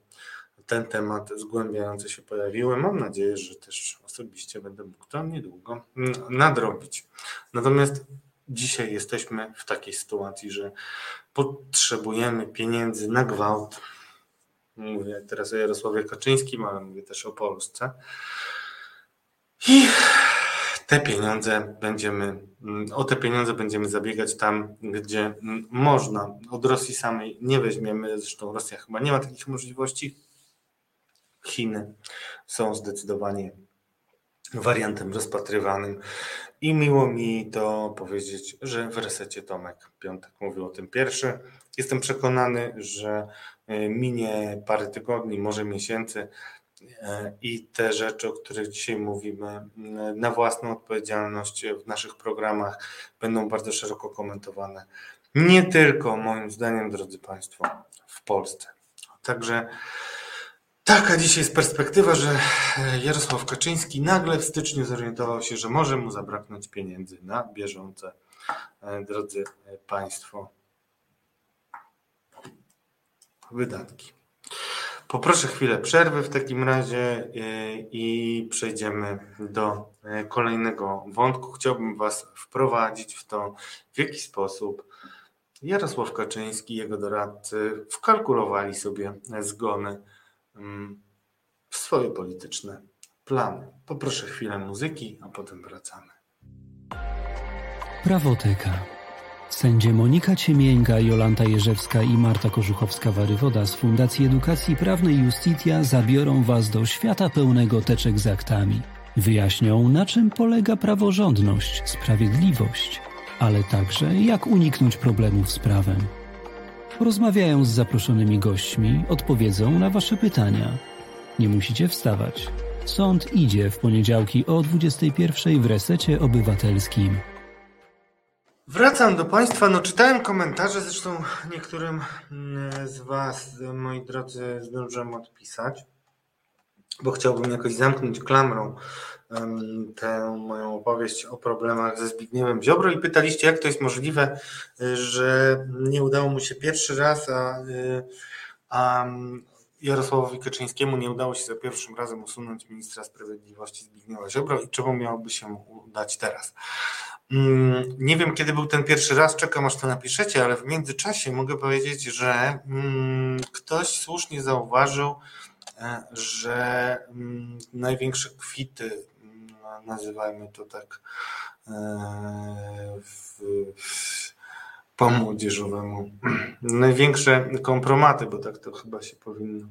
ten temat zgłębiające się pojawiły. Mam nadzieję, że też osobiście będę mógł to niedługo mm, nadrobić. Natomiast dzisiaj jesteśmy w takiej sytuacji, że potrzebujemy pieniędzy na gwałt. Mówię teraz o Jarosławie Kaczyńskim, ale mówię też o Polsce. I te pieniądze będziemy, mm, o te pieniądze będziemy zabiegać tam, gdzie mm, można. Od Rosji samej nie weźmiemy, zresztą Rosja chyba nie ma takich możliwości Chiny są zdecydowanie wariantem rozpatrywanym i miło mi to powiedzieć, że w resecie Tomek Piątek mówił o tym pierwszy. Jestem przekonany, że e, minie parę tygodni, może miesięcy i te rzeczy, o których dzisiaj mówimy, na własną odpowiedzialność w naszych programach będą bardzo szeroko komentowane. Nie tylko moim zdaniem, drodzy Państwo, w Polsce. Także Taka dzisiaj jest perspektywa, że Jarosław Kaczyński nagle w styczniu zorientował się, że może mu zabraknąć pieniędzy na bieżące, e, drodzy Państwo, wydatki. Poproszę chwilę przerwy w takim razie e, i przejdziemy do e, kolejnego wątku. Chciałbym Was wprowadzić w to, w jaki sposób Jarosław Kaczyński i jego doradcy wkalkulowali sobie zgony w swoje polityczne plany. Poproszę chwilę muzyki, a potem wracamy. Prawoteka. Sędzie Monika Ciemięga, Jolanta Jerzewska i Marta Korzuchowska-Warywoda z Fundacji Edukacji Prawnej Justitia zabiorą Was do świata pełnego teczek z aktami. Wyjaśnią, na czym polega praworządność, sprawiedliwość, ale także jak uniknąć problemów z prawem porozmawiają z zaproszonymi gośćmi, odpowiedzą na Wasze pytania. Nie musicie wstawać. Sąd idzie w poniedziałki o 21 w resecie obywatelskim. Wracam do Państwa. No, czytałem komentarze, zresztą niektórym mm, z Was, moi drodzy, zdążyłem odpisać, bo chciałbym jakoś zamknąć klamrą tę moją opowieść o problemach ze Zbigniewem Ziobro i pytaliście, jak to jest możliwe, y, że nie udało mu się pierwszy raz, a, y, a Jarosławowi Kaczyńskiemu nie udało się za pierwszym razem usunąć ministra sprawiedliwości Zbigniewa Ziobro i czemu miałoby się udać teraz. Mm, nie wiem, kiedy był ten pierwszy raz, czekam aż to napiszecie, ale w międzyczasie mogę powiedzieć, że mm, ktoś słusznie zauważył, e, że mm, największe kwity nazywajmy to tak e, w, po młodzieżowemu. Największe kompromaty, bo tak to chyba się powinno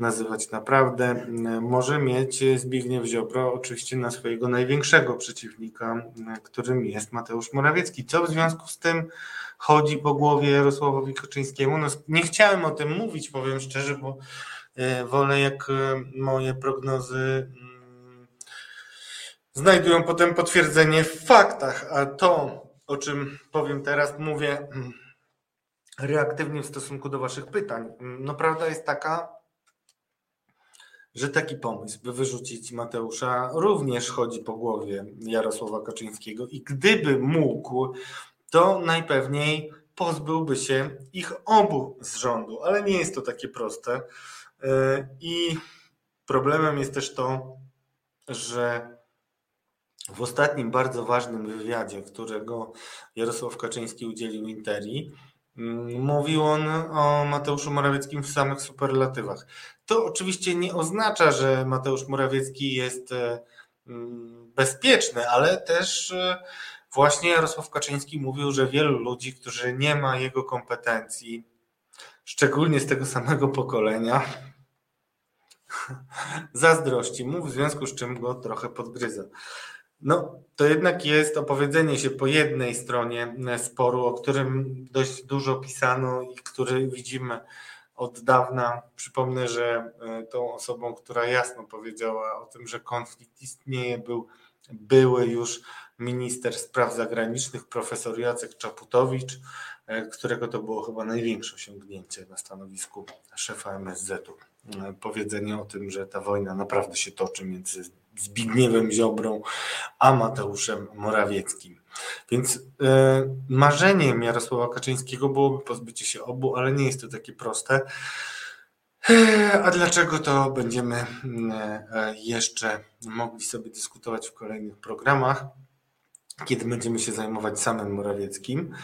nazywać naprawdę, może mieć Zbigniew Ziobro oczywiście na swojego największego przeciwnika, którym jest Mateusz Morawiecki. Co w związku z tym chodzi po głowie Jarosławowi Kaczyńskiemu? No, nie chciałem o tym mówić, powiem szczerze, bo e, wolę jak e, moje prognozy znajdują potem potwierdzenie w faktach, a to, o czym powiem teraz, mówię mm, reaktywnie w stosunku do Waszych pytań. Mm, No, prawda jest taka, że taki pomysł, by wyrzucić Mateusza, również chodzi po głowie Jarosława Kaczyńskiego i gdyby mógł, to najpewniej pozbyłby się ich obu z rządu, ale nie jest to takie proste. Yy, I problemem jest też to, że w ostatnim bardzo ważnym wywiadzie, którego Jarosław Kaczyński udzielił Interi, mm, mówił on o Mateuszu Morawieckim w samych superlatywach. To oczywiście nie oznacza, że Mateusz Morawiecki jest e, mm, bezpieczny, ale też e, właśnie Jarosław Kaczyński mówił, że wielu ludzi, którzy nie ma jego kompetencji, szczególnie z tego samego pokolenia, zazdrości mu, w związku z czym go trochę podgryza. No, to jednak jest opowiedzenie się po jednej stronie sporu, o którym dość dużo pisano i który widzimy od dawna. Przypomnę, że e, tą osobą, która jasno powiedziała o tym, że konflikt istnieje, był były już minister spraw zagranicznych, profesor Jacek Czaputowicz, e, którego to było chyba największe osiągnięcie na stanowisku szefa MSZ-u. E, Powiedzenie o tym, że ta wojna naprawdę się toczy między Zbigniewem Ziobrą a Mateuszem Morawieckim. Więc e, marzeniem Jarosława Kaczyńskiego byłoby pozbycie się obu, ale nie jest to takie proste. E, A dlaczego to będziemy mm, e, jeszcze mogli sobie dyskutować w kolejnych programach, kiedy będziemy się zajmować samym Morawieckim,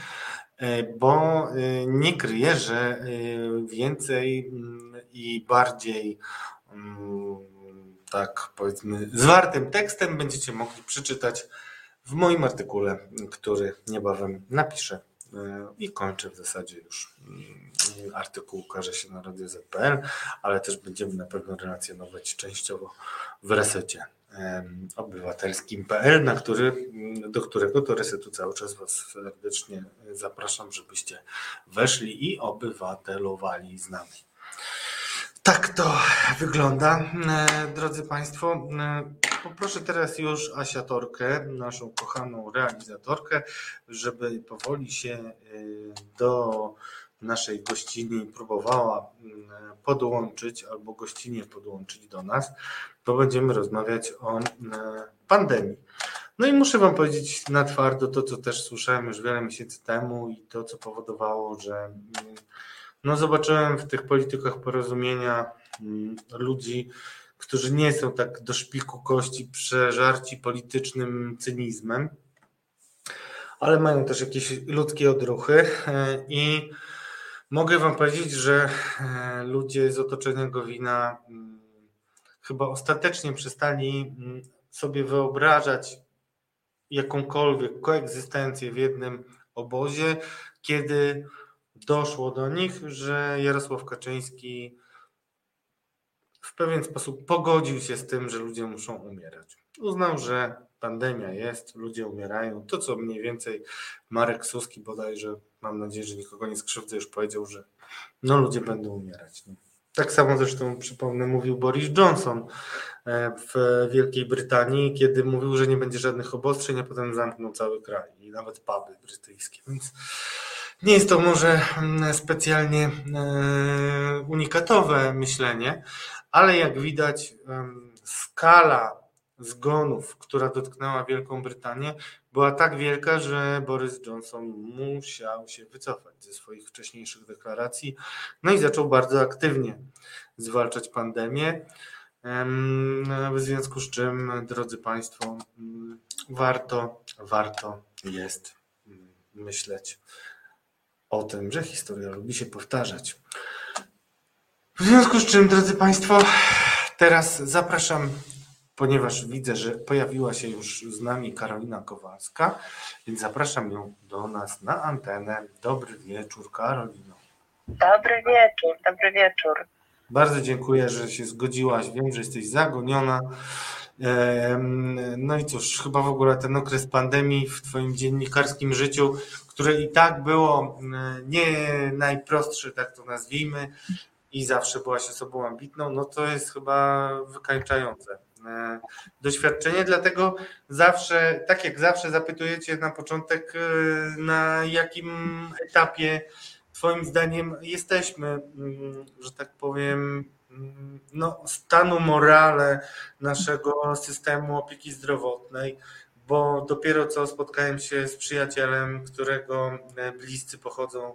bo nie kryję, że więcej mm, i bardziej mm, tak powiedzmy zwartym tekstem będziecie mogli przeczytać w moim artykule, który niebawem napiszę e, i kończę w zasadzie już. Mm, Artykuł ukaże się na Radio ZPL, ale też będziemy na pewno relacjonować częściowo w resecie obywatelskim.pl, na który, mm, do którego do resetu cały czas Was serdecznie zapraszam, żebyście weszli i obywatelowali z nami. Tak to wygląda, e, drodzy Państwo. E, Poproszę teraz już Asiatorkę, naszą kochaną realizatorkę, żeby powoli się e, do naszej gościni próbowała podłączyć albo gościnie podłączyć do nas, bo będziemy rozmawiać o pandemii. No i muszę Wam powiedzieć na twardo to, co też słyszałem już wiele miesięcy temu i to, co powodowało, że mm, no zobaczyłem w tych politykach porozumienia mm, ludzi, którzy nie są tak do szpiku kości przeżarci politycznym cynizmem, ale mają też jakieś ludzkie odruchy e, i mogę Wam powiedzieć, że e, ludzie z otoczenia Gowina mm, chyba ostatecznie przestali mm, sobie wyobrażać jakąkolwiek koegzystencję w jednym obozie, kiedy doszło do nich, że Jarosław Kaczyński w pewien sposób pogodził się z tym, że ludzie muszą umierać. Uznał, że pandemia jest, ludzie umierają. To, co mniej więcej Marek Suski bodajże, mam nadzieję, że nikogo nie skrzywdzę, już powiedział, że no ludzie będą umierać. No. Tak samo zresztą, przypomnę, mówił Boris Johnson e, w Wielkiej Brytanii, kiedy mówił, że nie będzie żadnych obostrzeń, a potem zamknął cały kraj i nawet puby brytyjskie. Więc nie jest to może mm, specjalnie e, unikatowe myślenie, ale jak widać, skala zgonów, która dotknęła Wielką Brytanię, była tak wielka, że Boris Johnson musiał się wycofać ze swoich wcześniejszych deklaracji, no i zaczął bardzo aktywnie zwalczać pandemię. Em, W związku z czym, drodzy Państwo, mm, warto, warto jest mm, myśleć o tym, że historia lubi się powtarzać. W związku z czym, drodzy Państwo, teraz zapraszam, ponieważ widzę, że pojawiła się już z nami Karolina Kowalska, więc zapraszam ją do nas na antenę. Dobry wieczór, Karolino. Dobry wieczór, dobry wieczór. Bardzo dziękuję, że się zgodziłaś. Wiem, że jesteś zagoniona. No i cóż, chyba w ogóle ten okres pandemii w Twoim dziennikarskim życiu, które i tak było nie najprostsze, tak to nazwijmy, i zawsze byłaś osobą ambitną, no to jest chyba wykańczające. E, doświadczenie, dlatego zawsze, tak jak zawsze zapytujecie na początek, e, na jakim etapie Twoim zdaniem jesteśmy, mm, że tak powiem, no, stanu morale naszego systemu opieki zdrowotnej, bo dopiero co spotkałem się z przyjacielem, którego e, bliscy pochodzą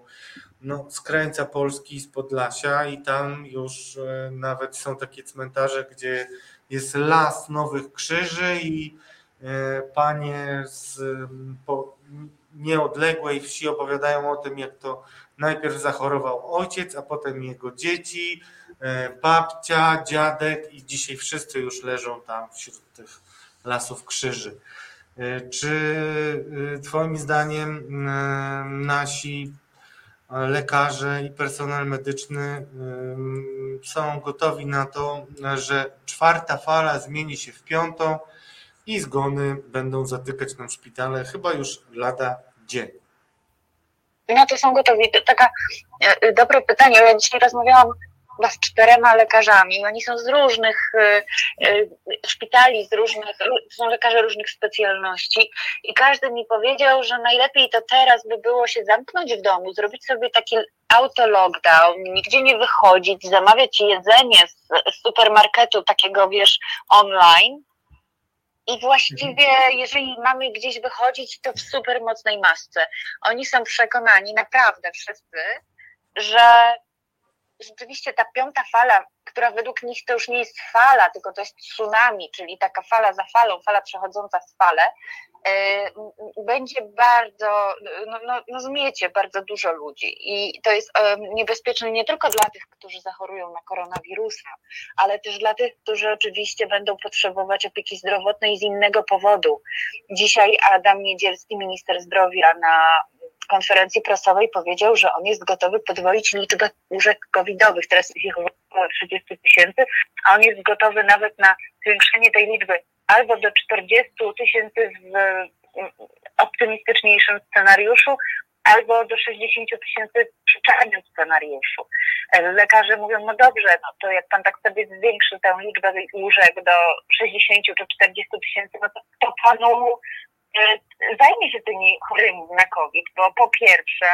no, z krańca Polski, z Podlasia i tam już e, nawet są takie cmentarze, gdzie jest las nowych krzyży i e, panie z po, nieodległej wsi opowiadają o tym, jak to najpierw zachorował ojciec, a potem jego dzieci, babcia, dziadek i dzisiaj wszyscy już leżą tam wśród tych lasów krzyży. Czy y, Twoim zdaniem nasi lekarze i personel medyczny są gotowi na to, że czwarta fala zmieni się w piątą i zgony będą zatykać nam szpitale chyba już lada dzień? No to są gotowi. To taka e, dobre pytanie. Ja dzisiaj rozmawiałam z czterema lekarzami. Oni są z różnych y, szpitali, z różnych, są lekarze różnych specjalności i każdy mi powiedział, że najlepiej to teraz by było się zamknąć w domu, zrobić sobie taki auto lockdown, nigdzie nie wychodzić, zamawiać jedzenie z, z supermarketu takiego, wiesz, online. I właściwie, jeżeli mamy gdzieś wychodzić, to w super mocnej masce. Oni są przekonani, naprawdę wszyscy, że rzeczywiście ta piąta fala, która według nich to już nie jest fala, tylko to jest tsunami, czyli taka fala za falą, fala przechodząca z falę, będzie bardzo, no, no, no zmiecie bardzo dużo ludzi i to jest yy, niebezpieczne nie tylko dla tych, którzy zachorują na koronawirusa, ale też dla tych, którzy oczywiście będą potrzebować opieki zdrowotnej z innego powodu. Dzisiaj Adam Niedzielski, minister zdrowia na konferencji prasowej powiedział, że on jest gotowy podwoić liczbę łóżek covidowych. Teraz jest ich około 30 tysięcy, a on jest gotowy nawet na zwiększenie tej liczby albo do 40 tysięcy w optymistyczniejszym scenariuszu, albo do 60 tysięcy przy czarnym scenariuszu. Lekarze mówią, no dobrze, no to jak pan tak sobie zwiększy tę liczbę łóżek do 60 czy 40 tysięcy, no to, to panu E, zajmie się tymi chorymi na COVID, bo po pierwsze,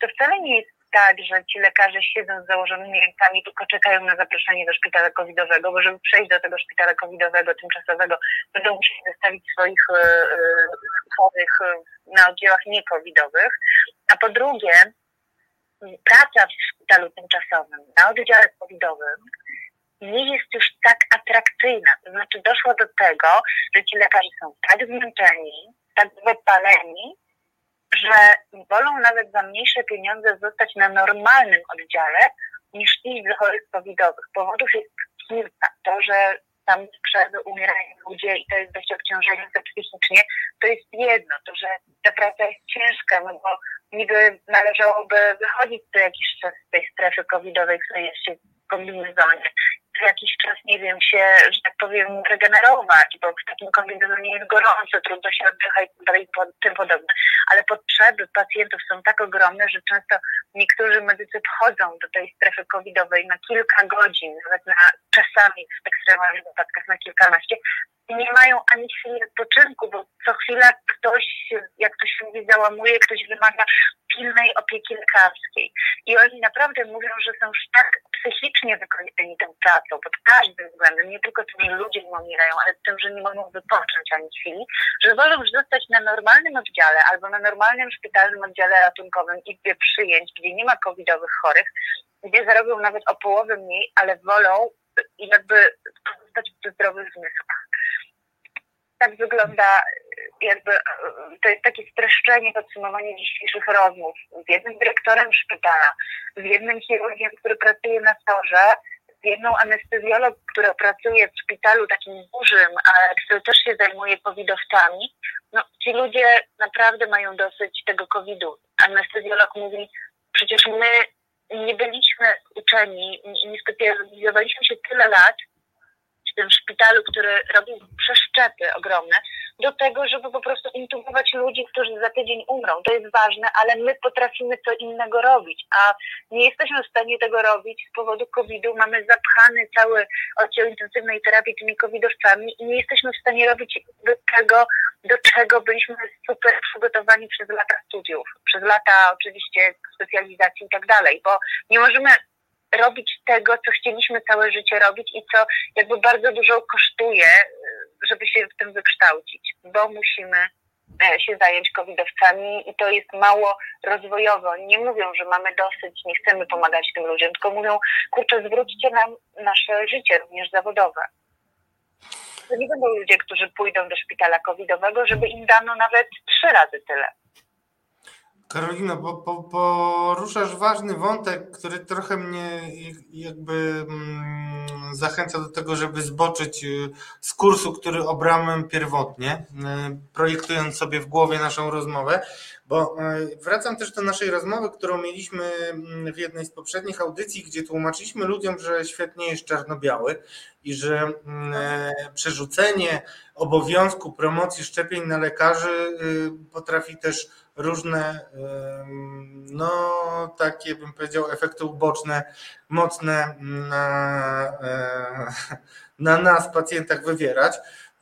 to wcale nie jest tak, że ci lekarze siedzą z założonymi rękami, tylko czekają na zaproszenie do szpitala covidowego, bo żeby przejść do tego szpitala covidowego, tymczasowego, będą musieli zostawić swoich e, chorych na oddziałach niecovidowych. A po drugie, praca w szpitalu tymczasowym na oddziale covidowym nie jest już tak atrakcyjna. To znaczy doszło do tego, że ci lekarze są tak zmęczeni, tak wypaleni, że wolą nawet za mniejsze pieniądze zostać na normalnym oddziale, niż iść do chorych covidowych. Powodów jest kilka. To, że tam z przerwy umierają ludzie i to jest dość obciążające psychicznie, to jest jedno. To, że ta praca jest ciężka, no bo niby należałoby wychodzić co jakiś czas z tej strefy covidowej, w której jest się w kombinezonie jakiś czas, nie wiem, się, że tak powiem, regenerować, bo w takim kombinezonie jest gorąco, trudno się oddychać i tak tym podobne. Ale potrzeby pacjentów są tak ogromne, że często niektórzy medycy wchodzą do tej strefy covidowej na kilka godzin, nawet na czasami w ekstremalnych wypadkach na kilkanaście, nie mają ani chwili odpoczynku, bo co chwila ktoś, jak to się mówi, załamuje, ktoś wymaga pilnej opieki lekarskiej. I oni naprawdę mówią, że są już tak psychicznie wykończeni tą pracą, pod każdym względem, nie tylko tymi ludzie umierają, ale tym, że nie mogą wypocząć ani chwili, że wolą już zostać na normalnym oddziale albo na normalnym szpitalnym oddziale ratunkowym Izbie Przyjęć, gdzie nie ma covidowych chorych, gdzie zarobią nawet o połowę mniej, ale wolą jakby pozostać w zdrowych zmysłach tak wygląda jakby, to jest takie streszczenie, podsumowanie dzisiejszych rozmów z jednym dyrektorem szpitala, z jednym chirurgiem, który pracuje na torze, z jedną anestezjolog, która pracuje w szpitalu takim dużym, ale który też się zajmuje covidowcami. No, ci ludzie naprawdę mają dosyć tego covidu. Anestezjolog mówi, przecież my nie byliśmy uczeni, nie specjalizowaliśmy się tyle lat, w tym szpitalu, który robił przeszczepy ogromne, do tego, żeby po prostu intubować ludzi, którzy za tydzień umrą. To jest ważne, ale my potrafimy co innego robić, a nie jesteśmy w stanie tego robić z powodu COVID-u. Mamy zapchany cały oddział intensywnej terapii tymi covidowcami i nie jesteśmy w stanie robić tego, do czego byliśmy super przygotowani przez lata studiów, przez lata oczywiście specjalizacji i tak dalej, bo nie możemy robić tego, co chcieliśmy całe życie robić i co jakby bardzo dużo kosztuje, żeby się w tym wykształcić, bo musimy e, się zająć covidowcami i to jest mało rozwojowo. Nie mówią, że mamy dosyć, nie chcemy pomagać tym ludziom, tylko mówią, kurczę, zwróćcie nam nasze życie, również zawodowe. To nie będą ludzie, którzy pójdą do szpitala covidowego, żeby im dano nawet trzy razy tyle. Karolino, bo, po, poruszasz ważny wątek, który trochę mnie jakby mm, zachęca do tego, żeby zboczyć y, z kursu, który obrałem pierwotnie, y, projektując sobie w głowie naszą rozmowę, bo y, wracam też do naszej rozmowy, którą mieliśmy mm, w jednej z poprzednich audycji, gdzie tłumaczyliśmy ludziom, że świetnie jest czarno-biały i że mm, e, przerzucenie obowiązku promocji szczepień na lekarzy potrafi też różne, no takie bym powiedział, efekty uboczne, mocne na, e, na nas, pacjentach, wywierać.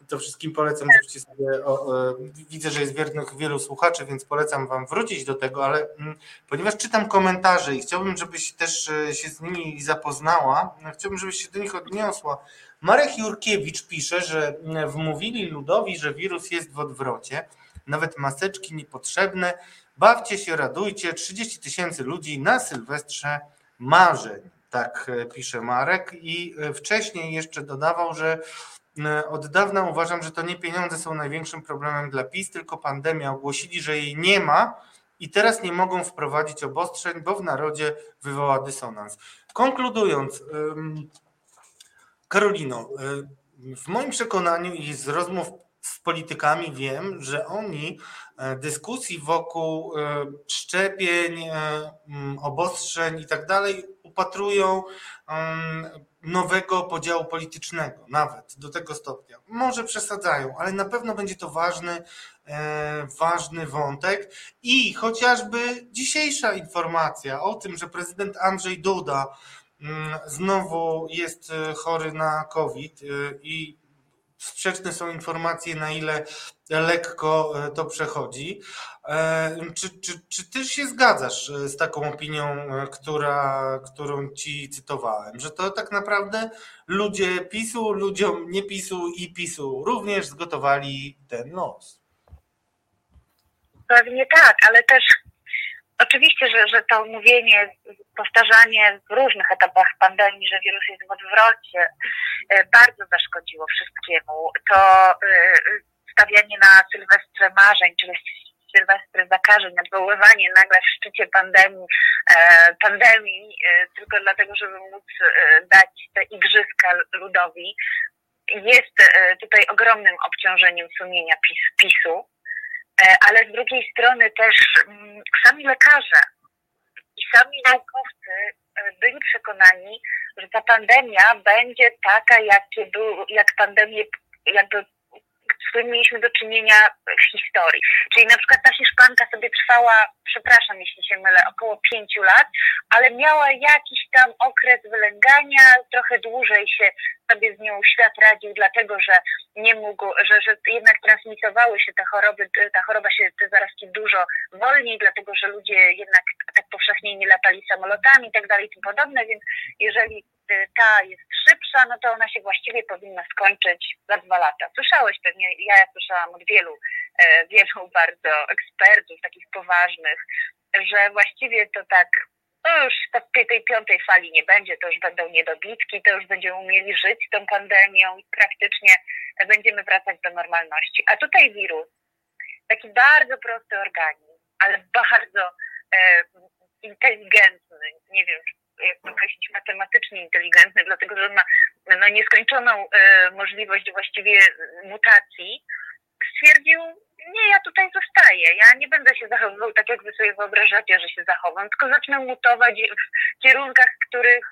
To wszystkim polecam, żebyście sobie. O, o, widzę, że jest wiernych wielu słuchaczy, więc polecam Wam wrócić do tego, ale mm, ponieważ czytam komentarze i chciałbym, żebyś też e, się z nimi zapoznała, chciałbym, żebyś się do nich odniosła. Marek Jurkiewicz pisze, że mm, wmówili ludowi, że wirus jest w odwrocie nawet maseczki niepotrzebne. Bawcie się, radujcie. 30 tysięcy ludzi na Sylwestrze marzeń. Tak e, pisze Marek. I e, wcześniej jeszcze dodawał, że e, od dawna uważam, że to nie pieniądze są największym problemem dla PiS, tylko pandemia. Ogłosili, że jej nie ma i teraz nie mogą wprowadzić obostrzeń, bo w narodzie wywoła dysonans. Konkludując, Karolino, w moim przekonaniu i z rozmów z politykami wiem, że oni e, dyskusji wokół e, szczepień, e, obostrzeń i tak dalej upatrują nowego podziału politycznego, nawet do tego stopnia. Może przesadzają, ale na pewno będzie to ważny, ważny wątek i chociażby dzisiejsza informacja o tym, że prezydent Andrzej Duda znowu jest chory na COVID i sprzeczne są informacje, na ile lekko e, to przechodzi. E, czy, czy, czy ty się zgadzasz e, z taką opinią, która, którą ci cytowałem, że to tak naprawdę ludzie PiSu, ludziom nie PiSu i PiSu również zgotowali ten los? Pewnie tak, ale też Oczywiście, że, że to mówienie, powtarzanie w różnych etapach pandemii, że wirus jest w odwrocie, e, bardzo zaszkodziło wszystkiemu. To e, stawianie na Sylwestrze marzeń, czyli Sylwestry zakażeń, odwoływanie nagle w szczycie pandemii, e, pandemii tylko dlatego, żeby móc dać te igrzyska ludowi, jest tutaj ogromnym obciążeniem sumienia PiS, PiSu. E, ale z drugiej strony też mm, sami lekarze i sami naukowcy e, byli przekonani, że ta pandemia będzie taka, jak, był, jak pandemie jakby z którym mieliśmy do czynienia w historii. Czyli na przykład ta Hiszpanka sobie trwała, przepraszam jeśli się mylę, około pięciu lat, ale miała jakiś tam okres wylęgania, trochę dłużej się sobie z nią świat radził, dlatego że nie mógł, że, że jednak transmitowały się te choroby, ta choroba się, te zarazki dużo wolniej, dlatego że ludzie jednak tak powszechnie nie latali samolotami i tak dalej i tym podobne, więc jeżeli ta jest szybsza, no to ona się właściwie powinna skończyć za dwa lata. Słyszałeś pewnie, ja słyszałam od wielu, e, wielu bardzo ekspertów, takich poważnych, że właściwie to tak to już tej piątej fali nie będzie, to już będą niedobitki, to już będziemy umieli żyć tą pandemią i praktycznie będziemy wracać do normalności. A tutaj wirus, taki bardzo prosty organizm, ale bardzo e, inteligentny, nie wiem, jak określić matematycznie inteligentny, dlatego że ma no, nieskończoną e, możliwość właściwie mutacji, stwierdził, nie, ja tutaj zostaję, ja nie będę się zachowywał tak, jak wy sobie wyobrażacie, że się zachowam, tylko zacznę mutować w kierunkach, których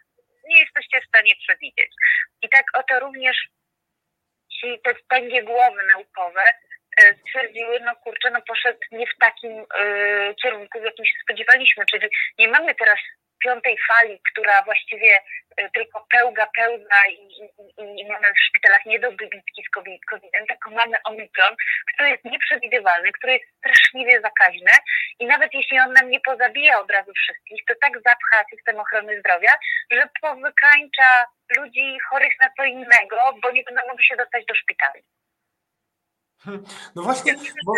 nie jesteście w stanie przewidzieć. I tak oto również ci te spędzie głowy naukowe e, stwierdziły, no kurczę, no poszedł nie w takim e, kierunku, w jakim się spodziewaliśmy, czyli nie mamy teraz piątej fali, która właściwie e, tylko pełga, pełza i, i, i mamy w szpitalach niedobitki z COVID- COVID-em, tylko mamy omikron, który jest nieprzewidywalny, który jest straszliwie zakaźny i nawet jeśli on nam nie pozabija od razu wszystkich, to tak zapcha system ochrony zdrowia, że powykańcza ludzi chorych na co innego, bo nie będą mogli się dostać do szpitali. No właśnie, bo.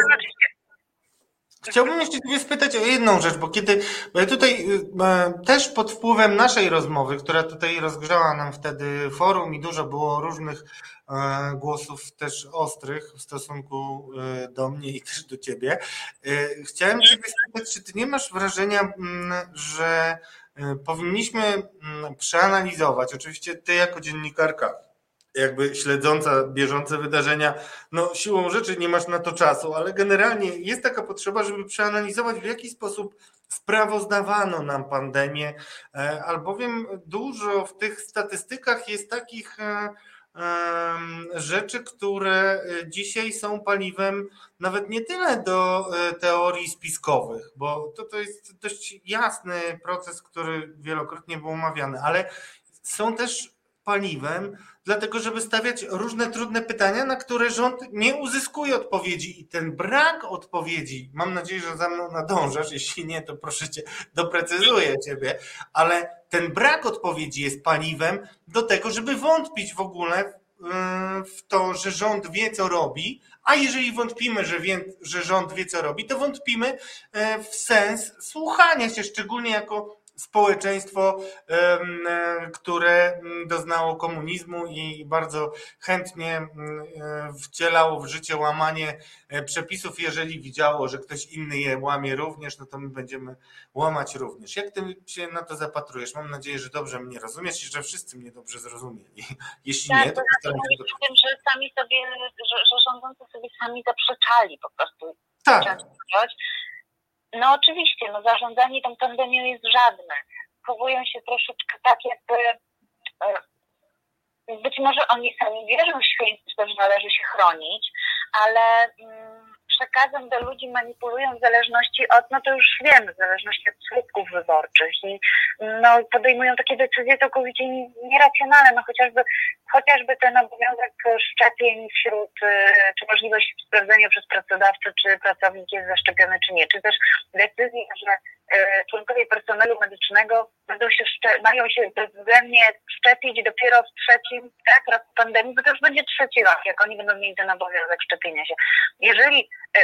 Chciałbym jeszcze Ciebie spytać o jedną rzecz, bo kiedy, bo ja tutaj e, też pod wpływem naszej rozmowy, która tutaj rozgrzała nam wtedy forum i dużo było różnych e, głosów też ostrych w stosunku e, do mnie i też do Ciebie, chciałem Ciebie spytać, czy Ty nie masz wrażenia, mm, że powinniśmy mm, przeanalizować, oczywiście Ty jako dziennikarka, jakby śledząca bieżące wydarzenia, no siłą rzeczy nie masz na to czasu, ale generalnie jest taka potrzeba, żeby przeanalizować w jaki sposób sprawozdawano nam pandemię, e, albowiem dużo w tych statystykach jest takich e, rzeczy, które dzisiaj są paliwem nawet nie tyle do e, teorii spiskowych, bo to, to jest dość jasny proces, który wielokrotnie był omawiany, ale są też paliwem, dlatego żeby stawiać różne trudne pytania, na które rząd nie uzyskuje odpowiedzi. I ten brak odpowiedzi, mam nadzieję, że za mną nadążasz, jeśli nie, to proszę cię, doprecyzuję ciebie, ale ten brak odpowiedzi jest paliwem do tego, żeby wątpić w ogóle w- w to, że rząd wie, co robi, a jeżeli wątpimy, że, wie, że rząd wie, co robi, to wątpimy e, w sens słuchania się, szczególnie jako społeczeństwo, które doznało komunizmu i bardzo chętnie wcielało w życie łamanie e, przepisów. Jeżeli widziało, że ktoś inny je łamie również, no to my będziemy łamać również. Jak ty się na to zapatrujesz? Mam nadzieję, że dobrze mnie rozumiesz i że wszyscy mnie dobrze zrozumieli. Jeśli Tak, nie, to to się mówić o tym, że sami sobie, że, że rządzący sobie sami zaprzeczali po prostu Tak. No oczywiście, no zarządzanie tą pandemią jest żadne. Chowują się troszeczkę tak, jakby e, być może oni sami wierzą święcie, że należy się chronić, ale mm, przekazem do ludzi manipulują w zależności od, no to już wiemy, w zależności od słupków wyborczych i no, podejmują takie decyzje całkowicie nieracjonalne, no chociażby, chociażby ten obowiązek szczepień wśród, e, czy możliwość sprawdzenia przez pracodawcę, czy pracownik jest zaszczepiony, czy nie, czy też decyzja, że członkowie personelu medycznego będą się szcze- mają się bezwzględnie szczepić dopiero w trzecim tak, roku pandemii, bo to już będzie trzeci rok, jak oni będą mieli ten obowiązek szczepienia się. Jeżeli e,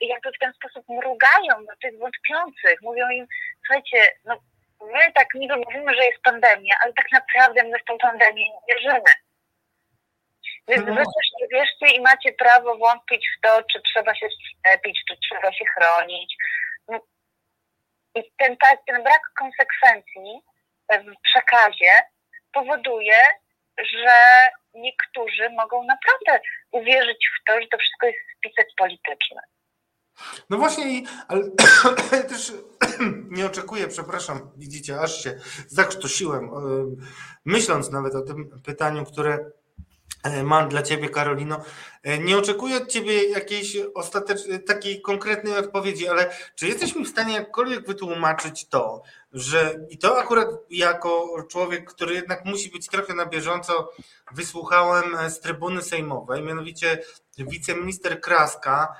jakby w ten sposób mrugają do tych wątpiących, mówią im, słuchajcie, no my tak niby mówimy, że jest pandemia, ale tak naprawdę my w tą pandemię nie wierzymy. Więc No. wy też nie wierzcie i macie prawo wątpić w to, czy trzeba się szczepić, czy trzeba się chronić. No, I ten, ten brak konsekwencji w przekazie powoduje, że niektórzy mogą naprawdę uwierzyć w to, że to wszystko jest spisek polityczny. No właśnie, ale też nie oczekuję, przepraszam, widzicie, aż się zakrztusiłem, myśląc nawet o tym pytaniu, które mam dla Ciebie, Karolino. E, Nie oczekuję od Ciebie jakiejś ostatecznej, takiej konkretnej odpowiedzi, ale czy jesteś mi w stanie jakkolwiek wytłumaczyć to, że i to akurat jako człowiek, który jednak musi być trochę na bieżąco, wysłuchałem e, z trybuny sejmowej, mianowicie wiceminister Kraska,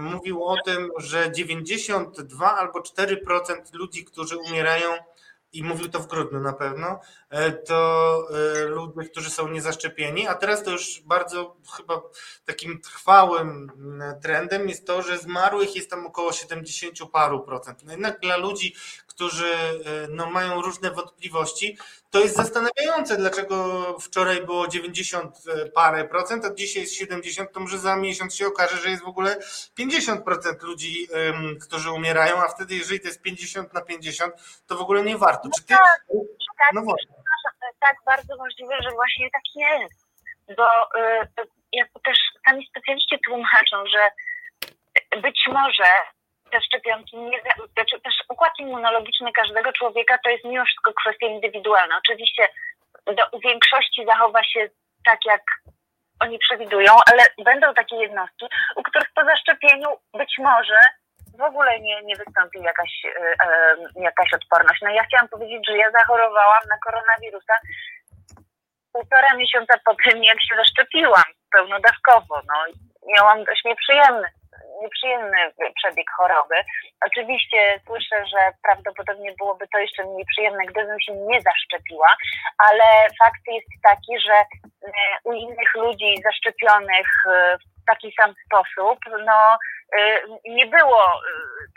mówił o tym, że 92 albo 4% ludzi, którzy umierają, i mówił to w grudniu na pewno, e, to e, ludzie, którzy są niezaszczepieni, a teraz to już bardzo chyba takim trwałym m, trendem jest to, że zmarłych jest tam około 70 paru procent. No jednak dla ludzi, którzy e, no, mają różne wątpliwości, to jest zastanawiające, dlaczego wczoraj było 90 parę procent, a dzisiaj jest 70, to może za miesiąc się okaże, że jest w ogóle 50% ludzi, którzy umierają, a wtedy jeżeli to jest 50 na 50, to w ogóle nie warto. Czy ty... tak, No właśnie. tak bardzo możliwe, że właśnie tak jest. Bo jakby też sami specjaliści tłumaczą, że być może te szczepionki, nie, znaczy też układ immunologiczny każdego człowieka to jest mimo wszystko kwestia indywidualna. Oczywiście do, większości zachowa się tak, jak oni przewidują, ale będą takie jednostki, u których po zaszczepieniu być może w ogóle nie, nie wystąpi jakaś, e, e, jakaś odporność. No ja chciałam powiedzieć, że ja zachorowałam na koronawirusa półtora miesiąca po tym, jak się zaszczepiłam pełnodawkowo. No, miałam dość nieprzyjemny, nieprzyjemny przebieg choroby. Oczywiście słyszę, że prawdopodobnie byłoby to jeszcze nieprzyjemne, gdybym się nie zaszczepiła, ale fakt jest taki, że e, u innych ludzi zaszczepionych e, w taki sam sposób, no e, nie było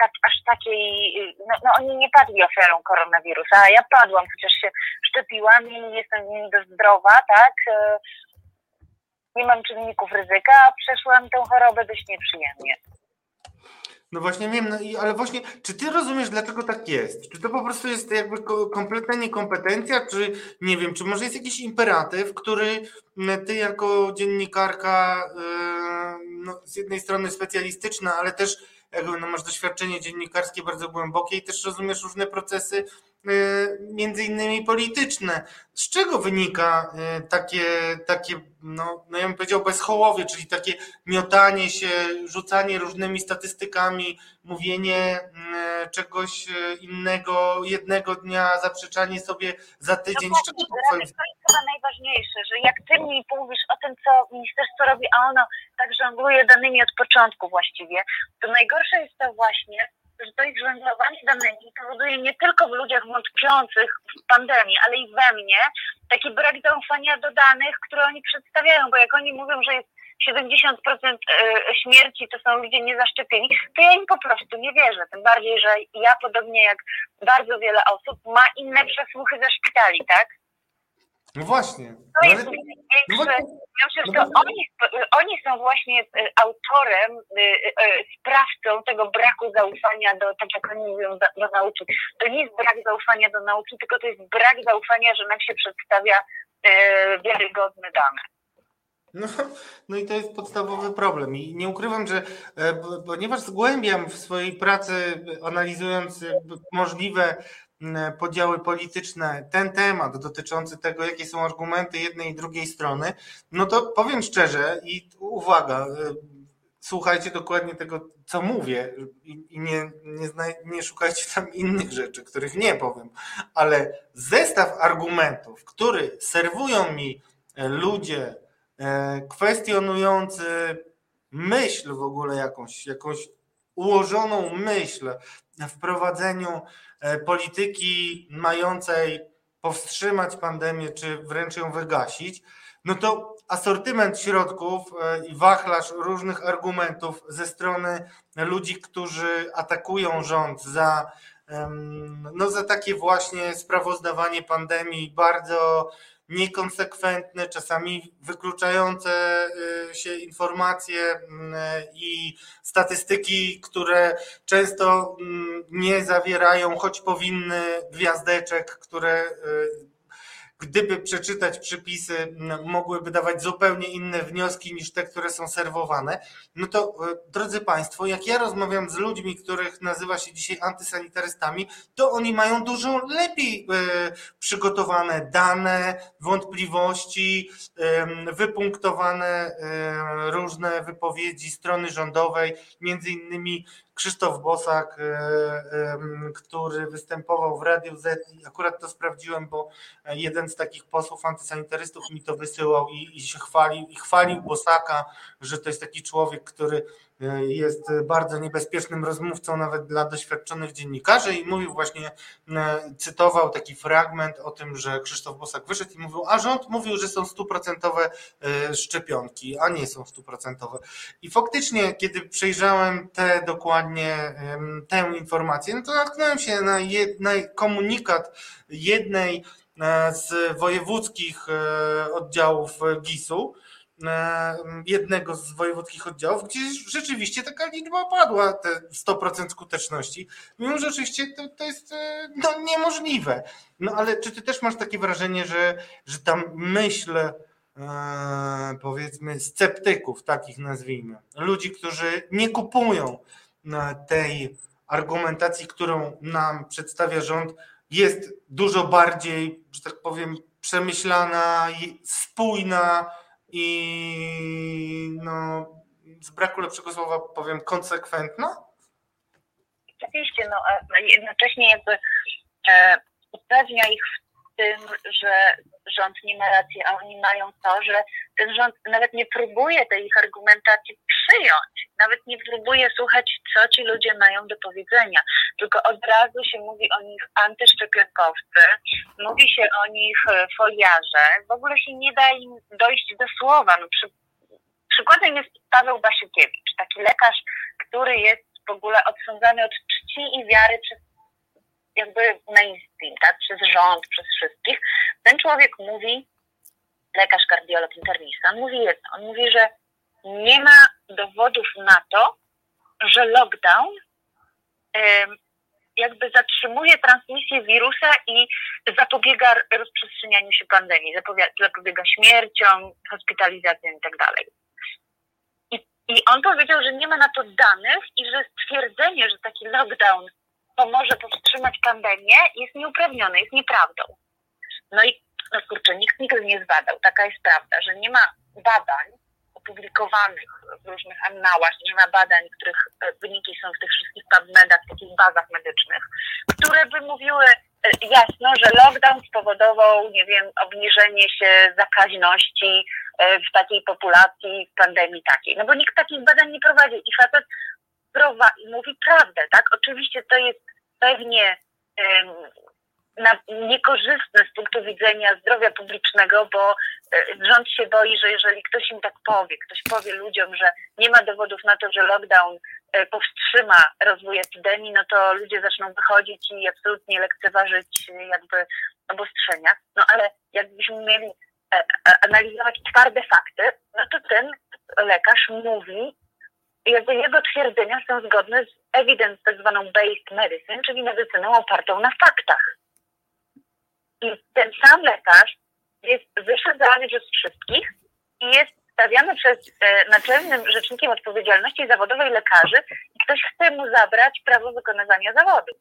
tak, aż takiej, no, no oni nie padli ofiarą koronawirusa, a ja padłam, chociaż się szczepiłam i jestem dość zdrowa, tak, nie mam czynników ryzyka, a przeszłam tę chorobę dość nieprzyjemnie. No właśnie wiem, no i, ale właśnie, czy ty rozumiesz, dlaczego tak jest? Czy to po prostu jest jakby ko- kompletna niekompetencja, czy nie wiem, czy może jest jakiś imperatyw, który ty jako dziennikarka, yy, no, z jednej strony specjalistyczna, ale też jakby no, masz doświadczenie dziennikarskie bardzo głębokie i też rozumiesz różne procesy między innymi polityczne. Z czego wynika y, takie, takie no, no ja bym powiedział bezchołowie, czyli takie miotanie się, rzucanie różnymi statystykami, mówienie y, czegoś innego jednego dnia, zaprzeczanie sobie za tydzień. No z czego to jest chyba najważniejsze, że jak ty mi mówisz o tym, co ministerstwo robi, a ono tak żongluje danymi od początku właściwie, to najgorsze jest to właśnie, że to ich żonglowanie danymi powoduje nie tylko w ludziach wątpiących w pandemię, ale i we mnie taki brak zaufania do danych, które oni przedstawiają, bo jak oni mówią, że jest 70% e, śmierci to są ludzie niezaszczepieni, to ja im po prostu nie wierzę. Tym bardziej, że ja, podobnie jak bardzo wiele osób, ma inne przesłuchy ze szpitali, tak? No właśnie. To jest no, no no, oni, oni są właśnie e, autorem, e, e, sprawcą tego braku zaufania do, tak jak oni mówią, do, do nauki. To nie jest brak zaufania do nauki, tylko to jest brak zaufania, że nam się przedstawia wiarygodne dane. No, no i to jest podstawowy problem. I nie ukrywam, że ponieważ zgłębiam w swojej pracy, analizując możliwe podziały polityczne, ten temat dotyczący tego, jakie są argumenty jednej i drugiej strony, no to powiem szczerze i uwaga, y, słuchajcie dokładnie tego, co mówię i nie, nie, nie szukajcie tam innych rzeczy, których nie powiem, ale zestaw argumentów, który serwują mi e, ludzie e, kwestionujący myśl w ogóle jakąś, jakąś ułożoną myśl w prowadzeniu E, polityki mającej powstrzymać pandemię, czy wręcz ją wygasić, no to asortyment środków e, i wachlarz różnych argumentów ze strony ludzi, którzy atakują rząd za, no za takie właśnie sprawozdawanie pandemii bardzo niekonsekwentne, czasami wykluczające y, się informacje mm, i statystyki, które często mm, nie zawierają, choć powinny, gwiazdeczek, które y, gdyby przeczytać przepisy, mogłyby dawać zupełnie inne wnioski niż te, które są serwowane. No to, e, drodzy Państwo, jak ja rozmawiam z ludźmi, których nazywa się dzisiaj antysanitarystami, to oni mają dużo lepiej e, przygotowane dane, wątpliwości, wypunktowane e, różne wypowiedzi strony rządowej, między innymi Krzysztof Bosak, który występował w Radiu Z akurat to sprawdziłem, bo jeden z takich posłów antysanitarystów mi to wysyłał i, i się chwalił, i chwalił Bosaka, że to jest taki człowiek, który e, jest bardzo niebezpiecznym rozmówcą nawet dla doświadczonych dziennikarzy i mówił właśnie, e, cytował taki fragment o tym, że Krzysztof Bosak wyszedł i mówił, a rząd mówił, że są stuprocentowe e, szczepionki, a nie są stuprocentowe. I faktycznie, kiedy przejrzałem te dokładnie tę informację, no to natknąłem się na, jed, na komunikat jednej E, z wojewódzkich oddziałów GIS-u, jednego z wojewódzkich oddziałów, gdzie rzeczywiście taka liczba padła, te 100% skuteczności. Mimo, że rzeczywiście to, to jest no, niemożliwe. No ale czy ty też masz takie wrażenie, że, że tam myśl powiedzmy sceptyków, takich nazwijmy, ludzi, którzy nie kupują tej argumentacji, którą nam przedstawia rząd, jest dużo bardziej, że tak powiem, przemyślana, spójna i no, z braku lepszego słowa powiem konsekwentna. Oczywiście, no, a jednocześnie jakby e, upewnia ich tym, że rząd nie ma racji, a oni mają to, że ten rząd nawet nie próbuje tej ich argumentacji przyjąć, nawet nie próbuje słuchać, co ci ludzie mają do powiedzenia, tylko od razu się mówi o nich antyszczepionkowcy, mówi się o nich e, foliarze, w ogóle się nie da im dojść do słowa. No, przy, przykładem jest Paweł Basiukiewicz, taki lekarz, który jest w ogóle odsądzany od czci i wiary przez jakby mainstream, tak, przez rząd, przez wszystkich. Ten człowiek mówi, lekarz, kardiolog, internista, on mówi jedno, on mówi, że nie ma dowodów na to, że lockdown jakby zatrzymuje transmisję wirusa i zapobiega rozprzestrzenianiu się pandemii, zapobiega, śmierciom, hospitalizacjom i tak. I, I on powiedział, że nie ma na to danych i że stwierdzenie, że taki lockdown pomoże powstrzymać pandemię, jest nieuprawnione, jest nieprawdą. No i no kurczę, nikt nigdy nie zbadał, taka jest prawda, że nie ma badań opublikowanych w różnych annałach, nie ma badań, których e, wyniki są w tych wszystkich PubMedach, w takich bazach medycznych, które by mówiły e, jasno, że lockdown spowodował, nie wiem, obniżenie się zakaźności e, w takiej populacji, w pandemii takiej. No bo nikt takich badań nie prowadzi i facet prowadzi, mówi prawdę, tak? Oczywiście to jest pewnie um, na, niekorzystne z punktu widzenia zdrowia publicznego, bo e, rząd się boi, że jeżeli ktoś im tak powie, ktoś powie ludziom, że nie ma dowodów na to, że lockdown e, powstrzyma rozwój epidemii, no to ludzie zaczną wychodzić i absolutnie lekceważyć e, jakby obostrzenia. No ale jakbyśmy mieli analizować twarde fakty, no to ten lekarz mówi, jakby jego twierdzenia są zgodne z evidence, tak zwaną based medicine, czyli medycyną opartą na faktach. I ten sam lekarz jest wyszedzany przez wszystkich i jest stawiany przez e, naczelnym rzecznikiem odpowiedzialności zawodowej lekarzy i ktoś chce mu zabrać prawo wykonywania zawodu.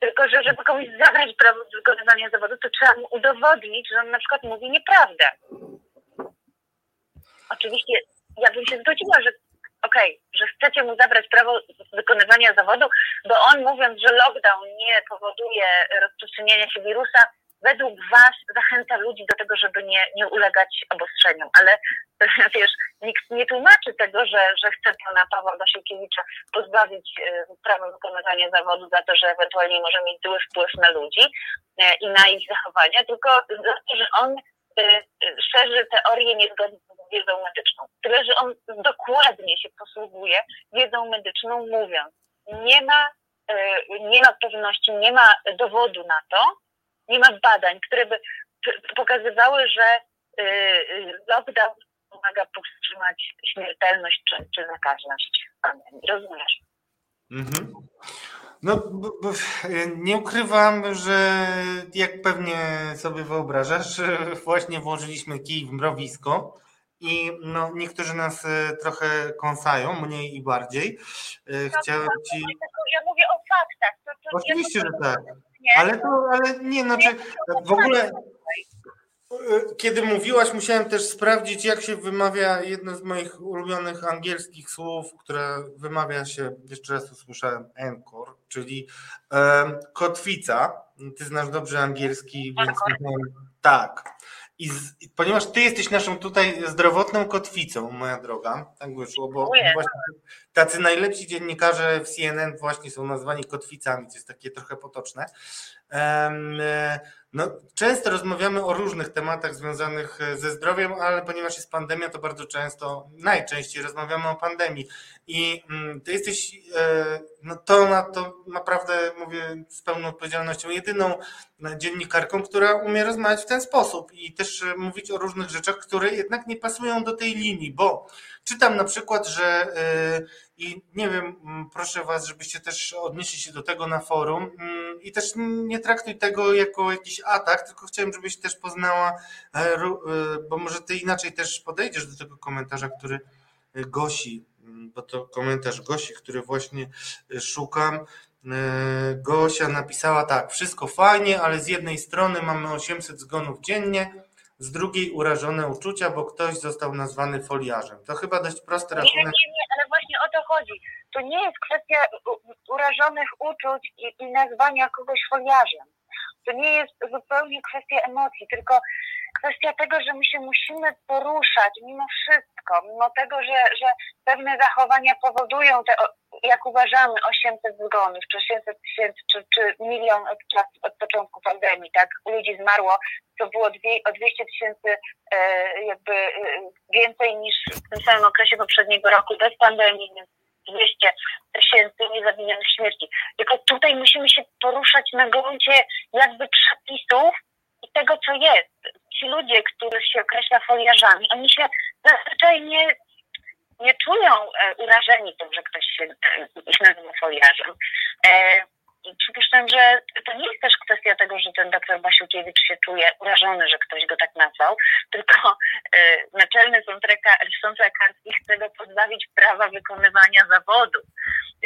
Tylko, że żeby komuś zabrać prawo wykonywania zawodu, to trzeba mu udowodnić, że on na przykład mówi nieprawdę. Oczywiście ja bym się zgodziła, że okej, okay, że chcecie mu zabrać prawo wykonywania zawodu, bo on mówiąc, że lockdown nie powoduje rozprzestrzeniania się wirusa, według Was zachęca ludzi do tego, żeby nie, nie ulegać obostrzeniom. Ale wiesz, nikt nie tłumaczy tego, że, że chce pana Pawła Basiewkiewicza pozbawić e, prawa wykonywania zawodu za to, że ewentualnie może mieć zły wpływ na ludzi e, i na ich zachowania, tylko za to, że on szerzy teorie niezgodne z wiedzą medyczną. Tyle, że on dokładnie się posługuje wiedzą medyczną, mówiąc, nie ma, nie ma pewności, nie ma dowodu na to, nie ma badań, które by pokazywały, że lockdown pomaga powstrzymać śmiertelność czy, czy zakaźność pandemii. Rozumiesz? Mhm. No, nie ukrywam, że jak pewnie sobie wyobrażasz, właśnie włożyliśmy kij w mrowisko i no, niektórzy nas e, trochę kąsają, mniej i bardziej. E, chciałem ci... Ja mówię o faktach. To, to Oczywiście, że tak. Ale to, ale nie, znaczy w ogóle kiedy mówiłaś, musiałem też sprawdzić, jak się wymawia jedno z moich ulubionych angielskich słów, które wymawia się, jeszcze raz usłyszałem, encore, czyli e, kotwica. Ty znasz dobrze angielski, więc tak. I z, ponieważ ty jesteś naszą tutaj zdrowotną kotwicą, moja droga, tak wyszło, bo właśnie tacy najlepsi dziennikarze w CNN właśnie są nazwani kotwicami, to jest takie trochę potoczne. E, no, często rozmawiamy o różnych tematach związanych e, ze zdrowiem, ale ponieważ jest pandemia, to bardzo często, najczęściej rozmawiamy o pandemii. I mm, ty jesteś, e, no to, na, to naprawdę mówię z pełną odpowiedzialnością, jedyną dziennikarką, która umie rozmawiać w ten sposób i też mówić o różnych rzeczach, które jednak nie pasują do tej linii, bo czytam na przykład, że i nie wiem, mm, proszę Was, żebyście też odnieśli się do tego na forum mm, i też nie traktuj tego jako jakiś atak, tylko chciałem, żebyś też poznała, e, e, bo może Ty inaczej też podejdziesz do tego komentarza, który e, Gosi, mm, bo to komentarz Gosi, który właśnie szukam. Gosia napisała tak, wszystko fajnie, ale z jednej strony mamy 800 zgonów dziennie, z drugiej urażone uczucia, bo ktoś został nazwany foliarzem. To chyba dość prosty Nie, nie, rachunek. nie, ale właśnie o to chodzi. To nie jest kwestia urażonych uczuć i, i nazwania kogoś foliarzem. To nie jest zupełnie kwestia emocji, tylko kwestia tego, że my się musimy poruszać mimo wszystko, mimo tego, że, że pewne zachowania powodują te, jak uważamy, 800 zgonów, czy 800 tysięcy, czy, czy milion od, czas, od początku pandemii, tak? Ludzi zmarło, to było dwie, o 200 tysięcy e, jakby e, więcej niż w tym samym okresie poprzedniego roku bez pandemii, więc 200 tysięcy niezawinionych śmierci. Tylko tutaj musimy się poruszać na gruncie jakby przepisów i tego, co jest. Ci ludzie, których się określa foliarzami, oni się zazwyczaj nie, nie czują e, urażeni tym, że ktoś się e, ich nazywa foliarzem. Przypuszczam, że to nie jest też kwestia tego, że ten doktor Basiukiewicz się czuje urażony, że ktoś go tak nazwał, tylko e, naczelny sąd, lekarski chce go pozbawić prawa wykonywania zawodu.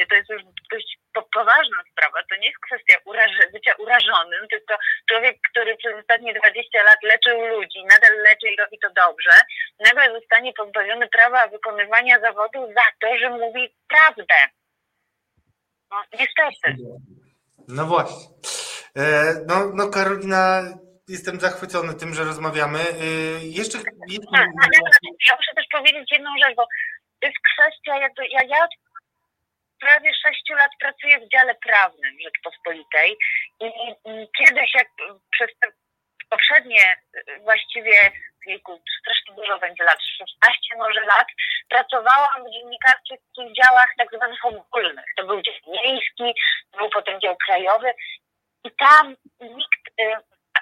To jest już dość po, poważna sprawa. To nie jest kwestia uraże, bycia urażonym, tylko człowiek, który przez ostatnie 20 lat leczył ludzi, nadal leczy i robi to dobrze, nagle zostanie pozbawiony prawa wykonywania zawodu za to, że mówi prawdę. No, niestety. No właśnie. E, No, no Karolina, jestem zachwycony tym, że rozmawiamy. E, Jeszcze jedno- Tak, Ja muszę też powiedzieć jedną rzecz, bo to jest kwestia, jakby ja, ja od prawie sześciu lat pracuję w dziale prawnym Rzeczpospolitej i, i kiedyś jak przez te poprzednie y, właściwie wieku, strasznie dużo będzie lat, 16 może lat, pracowałam w dziennikarskich działach tak zwanych ogólnych. To był dział miejski, był potem dział krajowy i tam nikt, y,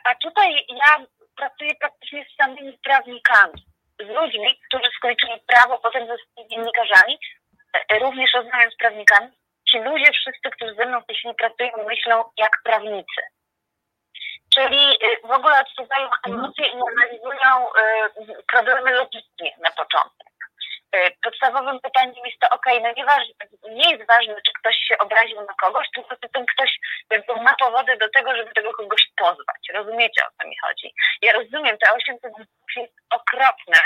a tutaj ja pracuję praktycznie z samymi prawnikami, z ludźmi, którzy skończyli prawo, potem zostali dziennikarzami, e, również rozmawiam z prawnikami. Ci ludzie wszyscy, którzy ze mną w tej chwili pracują, myślą jak prawnicy. Czyli y, w ogóle odczuwają emocje i analizują y, problemy logicznie na początek. Y, Podstawowym pytaniem jest to, okej, no nie, waż, nie jest ważne, czy ktoś się obraził na kogoś, tylko czy ten ktoś jakby ma powody do tego, żeby tego kogoś pozwać. Rozumiecie, o co mi chodzi? Ja rozumiem, te 800 zgonów jest okropne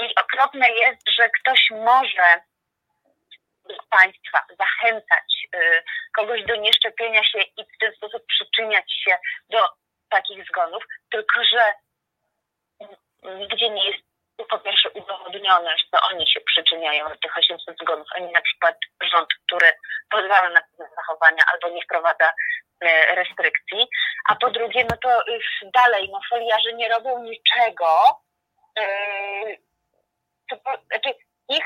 i okropne jest, że ktoś może państwa zachęcać kogoś do nieszczepienia się i w ten sposób przyczyniać się do takich zgonów, tylko że nigdzie nie jest po pierwsze udowodnione, że to oni się przyczyniają do tych 800 zgonów, a nie na przykład rząd, który pozwala na pewne zachowania albo nie wprowadza e, restrykcji. A po drugie, no to dalej, no foliarze nie robią niczego, e, to, po- znaczy ich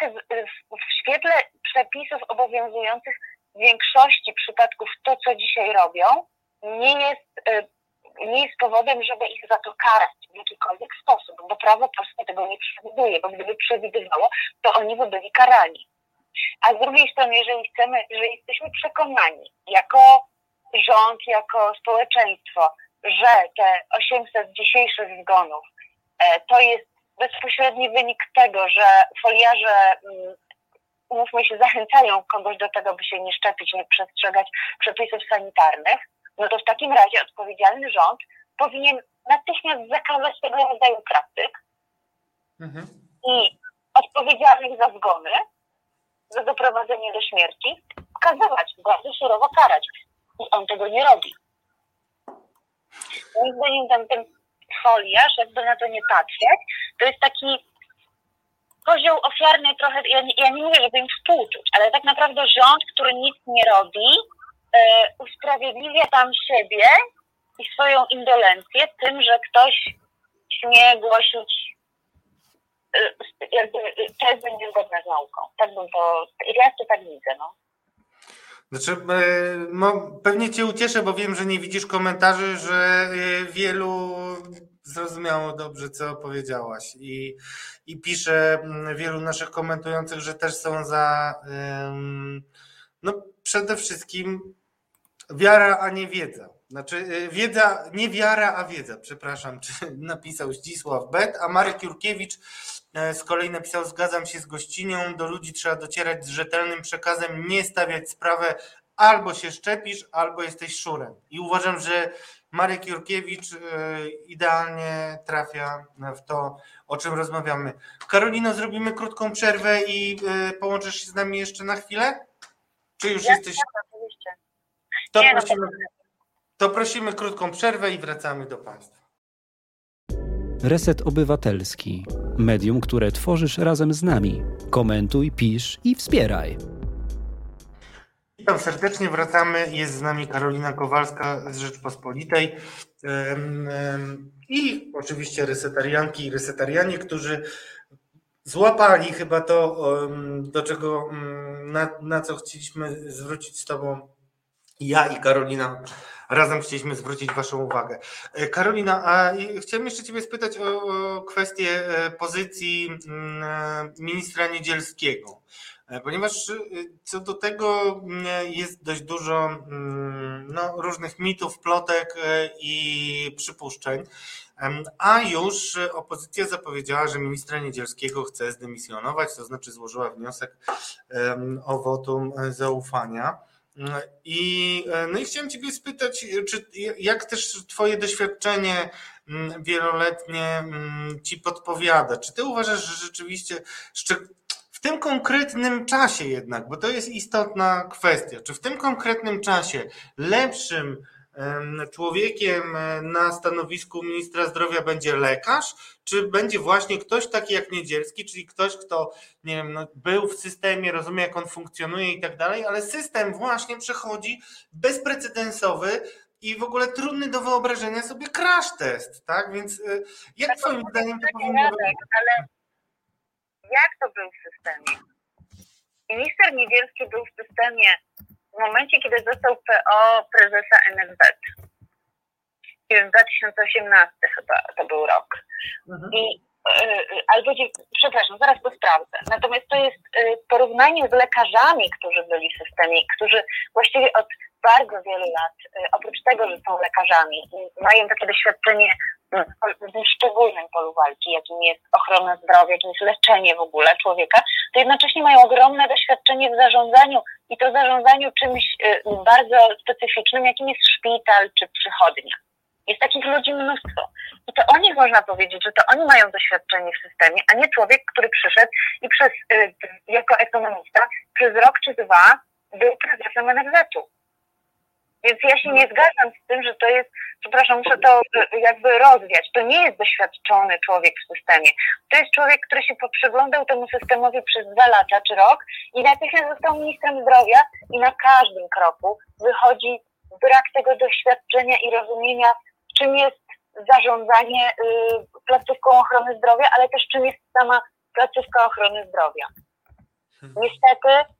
w świetle przepisów obowiązujących w większości przypadków to, co dzisiaj robią, nie jest, e, nie jest powodem, żeby ich za to karać w jakikolwiek sposób, bo prawo polskie tego nie przewiduje, bo gdyby przewidywało, to oni by byli karani. A z drugiej strony, jeżeli chcemy, jeżeli jesteśmy przekonani jako rząd, jako społeczeństwo, że te 800 dzisiejszych zgonów e, to jest bezpośredni wynik tego, że foliarze, mm, umówmy się, zachęcają kogoś do tego, by się nie szczepić, nie przestrzegać przepisów sanitarnych, no to w takim razie odpowiedzialny rząd powinien natychmiast zakazać tego rodzaju praktyk Mhm. i odpowiedzialnych za zgony, za doprowadzenie do śmierci, skazywać, bardzo surowo karać. I on tego nie robi. Moim zdaniem ten, ten foliarz, jakby na to nie patrzeć, to jest taki kozioł ofiarny trochę, ja, nie- ja nie mówię, żeby im współczuć, ale tak naprawdę rząd, który nic nie robi, usprawiedliwia tam siebie i swoją indolencję tym, że ktoś śmie głosić e, jakby e, tezy niezgodne z nauką. Tak bym to, ja to tak widzę, no. Znaczy, e, no, pewnie Cię ucieszę, bo wiem, że nie widzisz komentarzy, że e, wielu zrozumiało dobrze, co powiedziałaś. I, i pisze wielu naszych komentujących, że też są za, no przede wszystkim wiara, a nie wiedza. Znaczy, e, wiedza, nie wiara, a wiedza, przepraszam, czy napisał Zdzisław Bet, a Marek Jurkiewicz e, z kolei napisał, zgadzam się z gościnią, do ludzi trzeba docierać z rzetelnym przekazem, nie stawiać sprawę albo się szczepisz, albo jesteś szurem. I uważam, że Marek Jurkiewicz e, idealnie trafia w to, o czym rozmawiamy. Karolino, zrobimy krótką przerwę i e, połączysz się z nami jeszcze na chwilę? Czy już Ja jesteś... Oczywiście. To Nie, no, prosimy, to prosimy krótką przerwę i wracamy do Państwa. Reset Obywatelski. Medium, które tworzysz razem z nami. Komentuj, pisz i wspieraj. Witam serdecznie, wracamy. Jest z nami Karolina Kowalska z Rzeczpospolitej i oczywiście resetarianki i resetarianie, którzy złapali chyba to, do czego, na, na co chcieliśmy zwrócić z Tobą ja i Karolina razem chcieliśmy zwrócić Waszą uwagę. E, Karolina, a chciałem jeszcze Ciebie spytać o, kwestię e, pozycji mm, e, ministra Niedzielskiego. Ponieważ co do tego mm, jest dość dużo mm, no, różnych mitów, plotek i przypuszczeń, a już opozycja zapowiedziała, że ministra Niedzielskiego chce zdymisjonować, to znaczy złożyła wniosek o wotum zaufania. I, e, no i chciałem Ciebie spytać, czy jak też Twoje doświadczenie mm, wieloletnie mm, Ci podpowiada? Czy Ty uważasz, że rzeczywiście w tym konkretnym czasie jednak, bo to jest istotna kwestia, czy w tym konkretnym czasie lepszym człowiekiem e, na stanowisku ministra zdrowia będzie lekarz, czy będzie właśnie ktoś taki jak Niedzielski, czyli ktoś, kto nie wiem, no, był w systemie, rozumie jak on funkcjonuje i tak dalej, ale system właśnie przechodzi bezprecedensowy i w ogóle trudny do wyobrażenia sobie crash test, tak? Więc e, jak twoim zdaniem to powinno Radek, ale jak to był w systemie? Minister Niedzielski był w systemie momencie, kiedy został PO prezesa. Nie wiem, 2018 chyba to był rok. I, y, albo, dziew- przepraszam, zaraz to sprawdzę. Natomiast to jest y, porównanie z lekarzami, którzy byli w systemie, którzy właściwie od bardzo wielu lat, y, oprócz tego, że są lekarzami, i mają takie doświadczenie mm, w szczególnym polu walki, jakim jest ochrona zdrowia, jakim jest leczenie w ogóle człowieka, to jednocześnie mają ogromne doświadczenie w zarządzaniu i to zarządzaniu czymś y, bardzo specyficznym, jakim jest szpital czy przychodnia. Jest takich ludzi mnóstwo. I to o nich można powiedzieć, że to oni mają doświadczenie w systemie, a nie człowiek, który przyszedł i przez, y, jako ekonomista przez rok czy dwa był prezesem NFZ-u. Więc ja się nie zgadzam z tym, że to jest, przepraszam, muszę to jakby rozwiać. To nie jest doświadczony człowiek w systemie. To jest człowiek, który się poprzyglądał temu systemowi przez dwa lata czy rok i natychmiast został ministrem zdrowia i na każdym kroku wychodzi brak tego doświadczenia i rozumienia, czym jest zarządzanie y, placówką ochrony zdrowia, ale też czym jest sama placówka ochrony zdrowia. Niestety,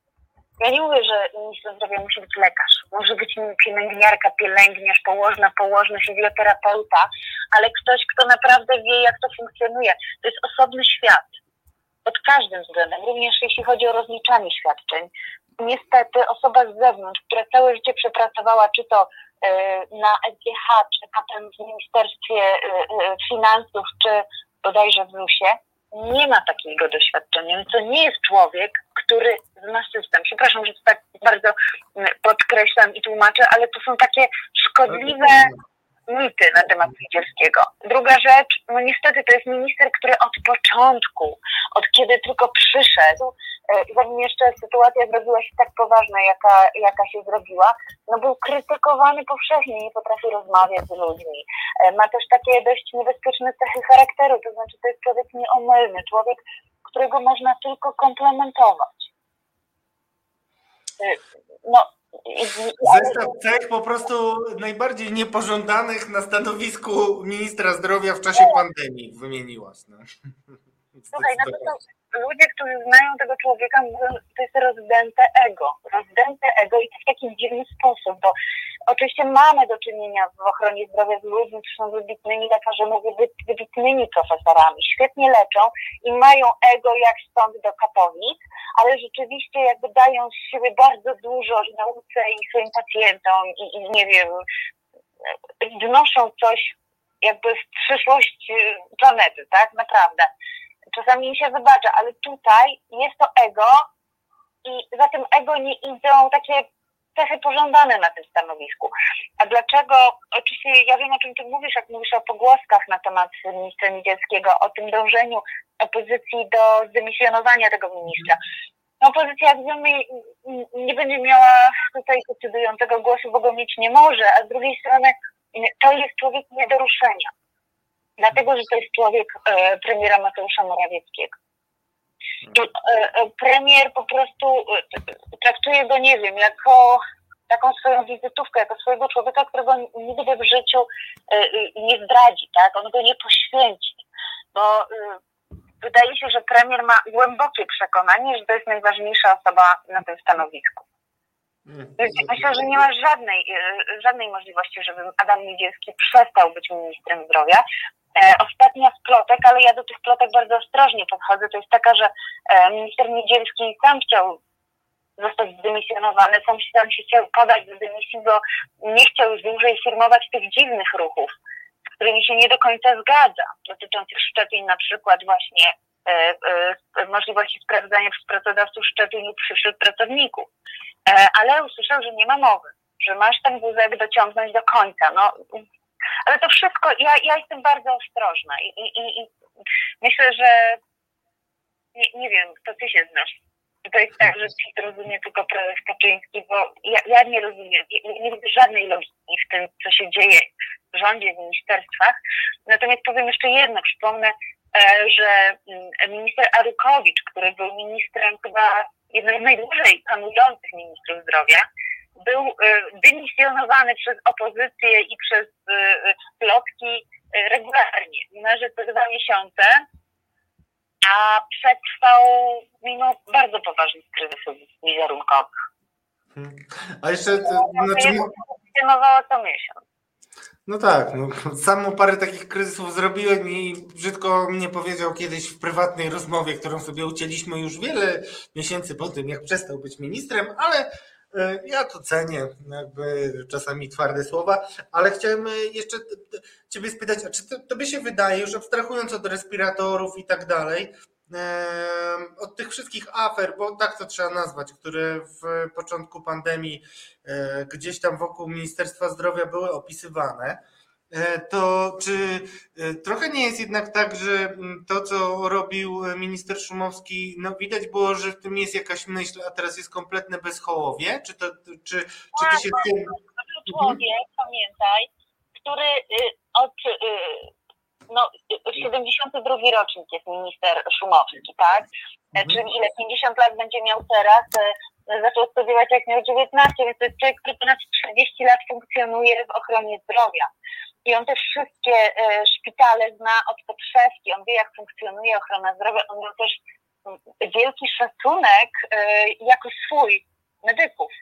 ja nie mówię, że ministrem zdrowia musi być lekarz. Może być pielęgniarka, pielęgniarz, położna, położny, fizjoterapeuta, ale ktoś, kto naprawdę wie, jak to funkcjonuje. To jest osobny świat. Pod każdym względem, również jeśli chodzi o rozliczanie świadczeń. Niestety osoba z zewnątrz, która całe życie przepracowała, czy to y, na SGH, czy potem w Ministerstwie y, y, Finansów, czy bodajże w ZUS-ie, nie ma takiego doświadczenia. To nie jest człowiek, który zna system. Przepraszam, że to tak bardzo mm, podkreślam i tłumaczę, ale to są takie szkodliwe mity na temat Niedzielskiego. Druga rzecz, no niestety to jest minister, który od początku, od kiedy tylko przyszedł, e, zanim jeszcze sytuacja zrobiła się tak poważna, jaka, jaka się zrobiła, no był krytykowany powszechnie, nie potrafi rozmawiać z ludźmi. E, Ma też takie dość niebezpieczne cechy charakteru, to znaczy to jest człowiek nieomylny, człowiek, którego można tylko komplementować. E, No, Zestaw cech po prostu najbardziej niepożądanych na stanowisku ministra zdrowia w czasie pandemii wymieniłaś. No. Słuchaj, no to są ludzie, którzy znają tego człowieka, mówią, to jest rozdęte ego. Rozdęte ego i to w taki dziwny sposób, bo oczywiście mamy do czynienia w ochronie zdrowia z ludźmi, którzy są wybitnymi lekarzami, wybitnymi profesorami, świetnie leczą i mają ego jak stąd do Katowic, ale rzeczywiście jakby dają z siebie bardzo dużo i nauce i swoim pacjentom i, i nie wiem, wnoszą coś jakby w przyszłość y, planety, tak? Naprawdę. Czasami im się wybacza, ale tutaj jest to ego i za tym ego nie idą takie cechy pożądane na tym stanowisku. A dlaczego? Oczywiście ja wiem, o czym ty mówisz, jak mówisz o pogłoskach na temat ministra Niedzielskiego, o tym dążeniu opozycji do zdymisjonowania tego ministra. No, opozycja, jak wiemy, nie będzie miała tutaj decydującego głosu, bo go mieć nie może, a z drugiej strony to jest człowiek nie do ruszenia. Dlatego, że to jest człowiek e, premiera Mateusza Morawieckiego. I, e, e, premier po prostu e, traktuje go, nie wiem, jako taką swoją wizytówkę, jako swojego człowieka, którego nigdy w życiu nie zdradzi, tak? On go nie poświęci, bo wydaje się, że premier ma głębokie przekonanie, że to jest najważniejsza osoba na tym stanowisku. Myślę, że nie ma żadnej, żadnej możliwości, żeby Adam Niedzielski przestał być ministrem zdrowia. E, Ostatnia z plotek, ale ja do tych plotek bardzo ostrożnie podchodzę, to jest taka, że e, minister Niedzielski sam chciał zostać zdymisjonowany, sam sam się chciał podać do dymisji, bo nie chciał już dłużej firmować tych dziwnych ruchów, z którymi się nie do końca zgadza, dotyczących szczepień na przykład właśnie e, e, możliwości sprawdzania przez pracodawców szczepień u przyszłych pracowników. E, ale usłyszał, że nie ma mowy, że masz ten wózek dociągnąć do końca. No, ale to wszystko, ja, ja jestem bardzo ostrożna i, i, i, myślę, że nie, nie wiem, to ty się znasz. To jest tak, że PiS rozumie tylko prezes Kaczyński, bo ja, ja nie rozumiem, nie, nie widzę żadnej logiki w tym, co się dzieje w rządzie, w ministerstwach. Natomiast powiem jeszcze jedno, przypomnę, e, że mm, minister Arukowicz, który był ministrem chyba jednym z najdłużej panujących ministrów zdrowia, był e, dymisjonowany przez opozycję i przez e, plotki e, regularnie, niemalże co dwa miesiące, a przetrwał mimo bardzo poważnych kryzysów wizerunkowych. Hmm. A jeszcze, to, znaczy, Funkcjonowała co miesiąc. no tak, no, samą parę takich kryzysów zrobiłem i brzydko mnie powiedział kiedyś w prywatnej rozmowie, którą sobie ucięliśmy już wiele miesięcy po tym, jak przestał być ministrem, ale ja to cenię, jakby czasami twarde słowa, ale chciałem e, jeszcze Ciebie spytać, czy to, tobie się wydaje, już abstrahując od respiratorów i tak dalej, od tych wszystkich afer, bo tak to trzeba nazwać, które w początku pandemii e, gdzieś tam wokół Ministerstwa Zdrowia były opisywane, e, to czy e, trochę nie jest jednak tak, że mm, to, co robił minister Szumowski, no widać było, że w tym jest jakaś myśl, a teraz jest kompletne bezchołowie? Czy, to, czy, czy ty się z tym... Był człowiek, pamiętaj, który y, od y, no, y, 72 rocznik jest minister Szumowski, tak? E, Mhm. Czyli ile 50 lat będzie miał teraz? E, Zaczął studiować jak miał 19, więc to jest człowiek, który ponad 40 lat funkcjonuje w ochronie zdrowia. I on te wszystkie e, szpitale zna od podszewki, on wie jak funkcjonuje ochrona zdrowia, on miał też wielki szacunek e, jako swój medyków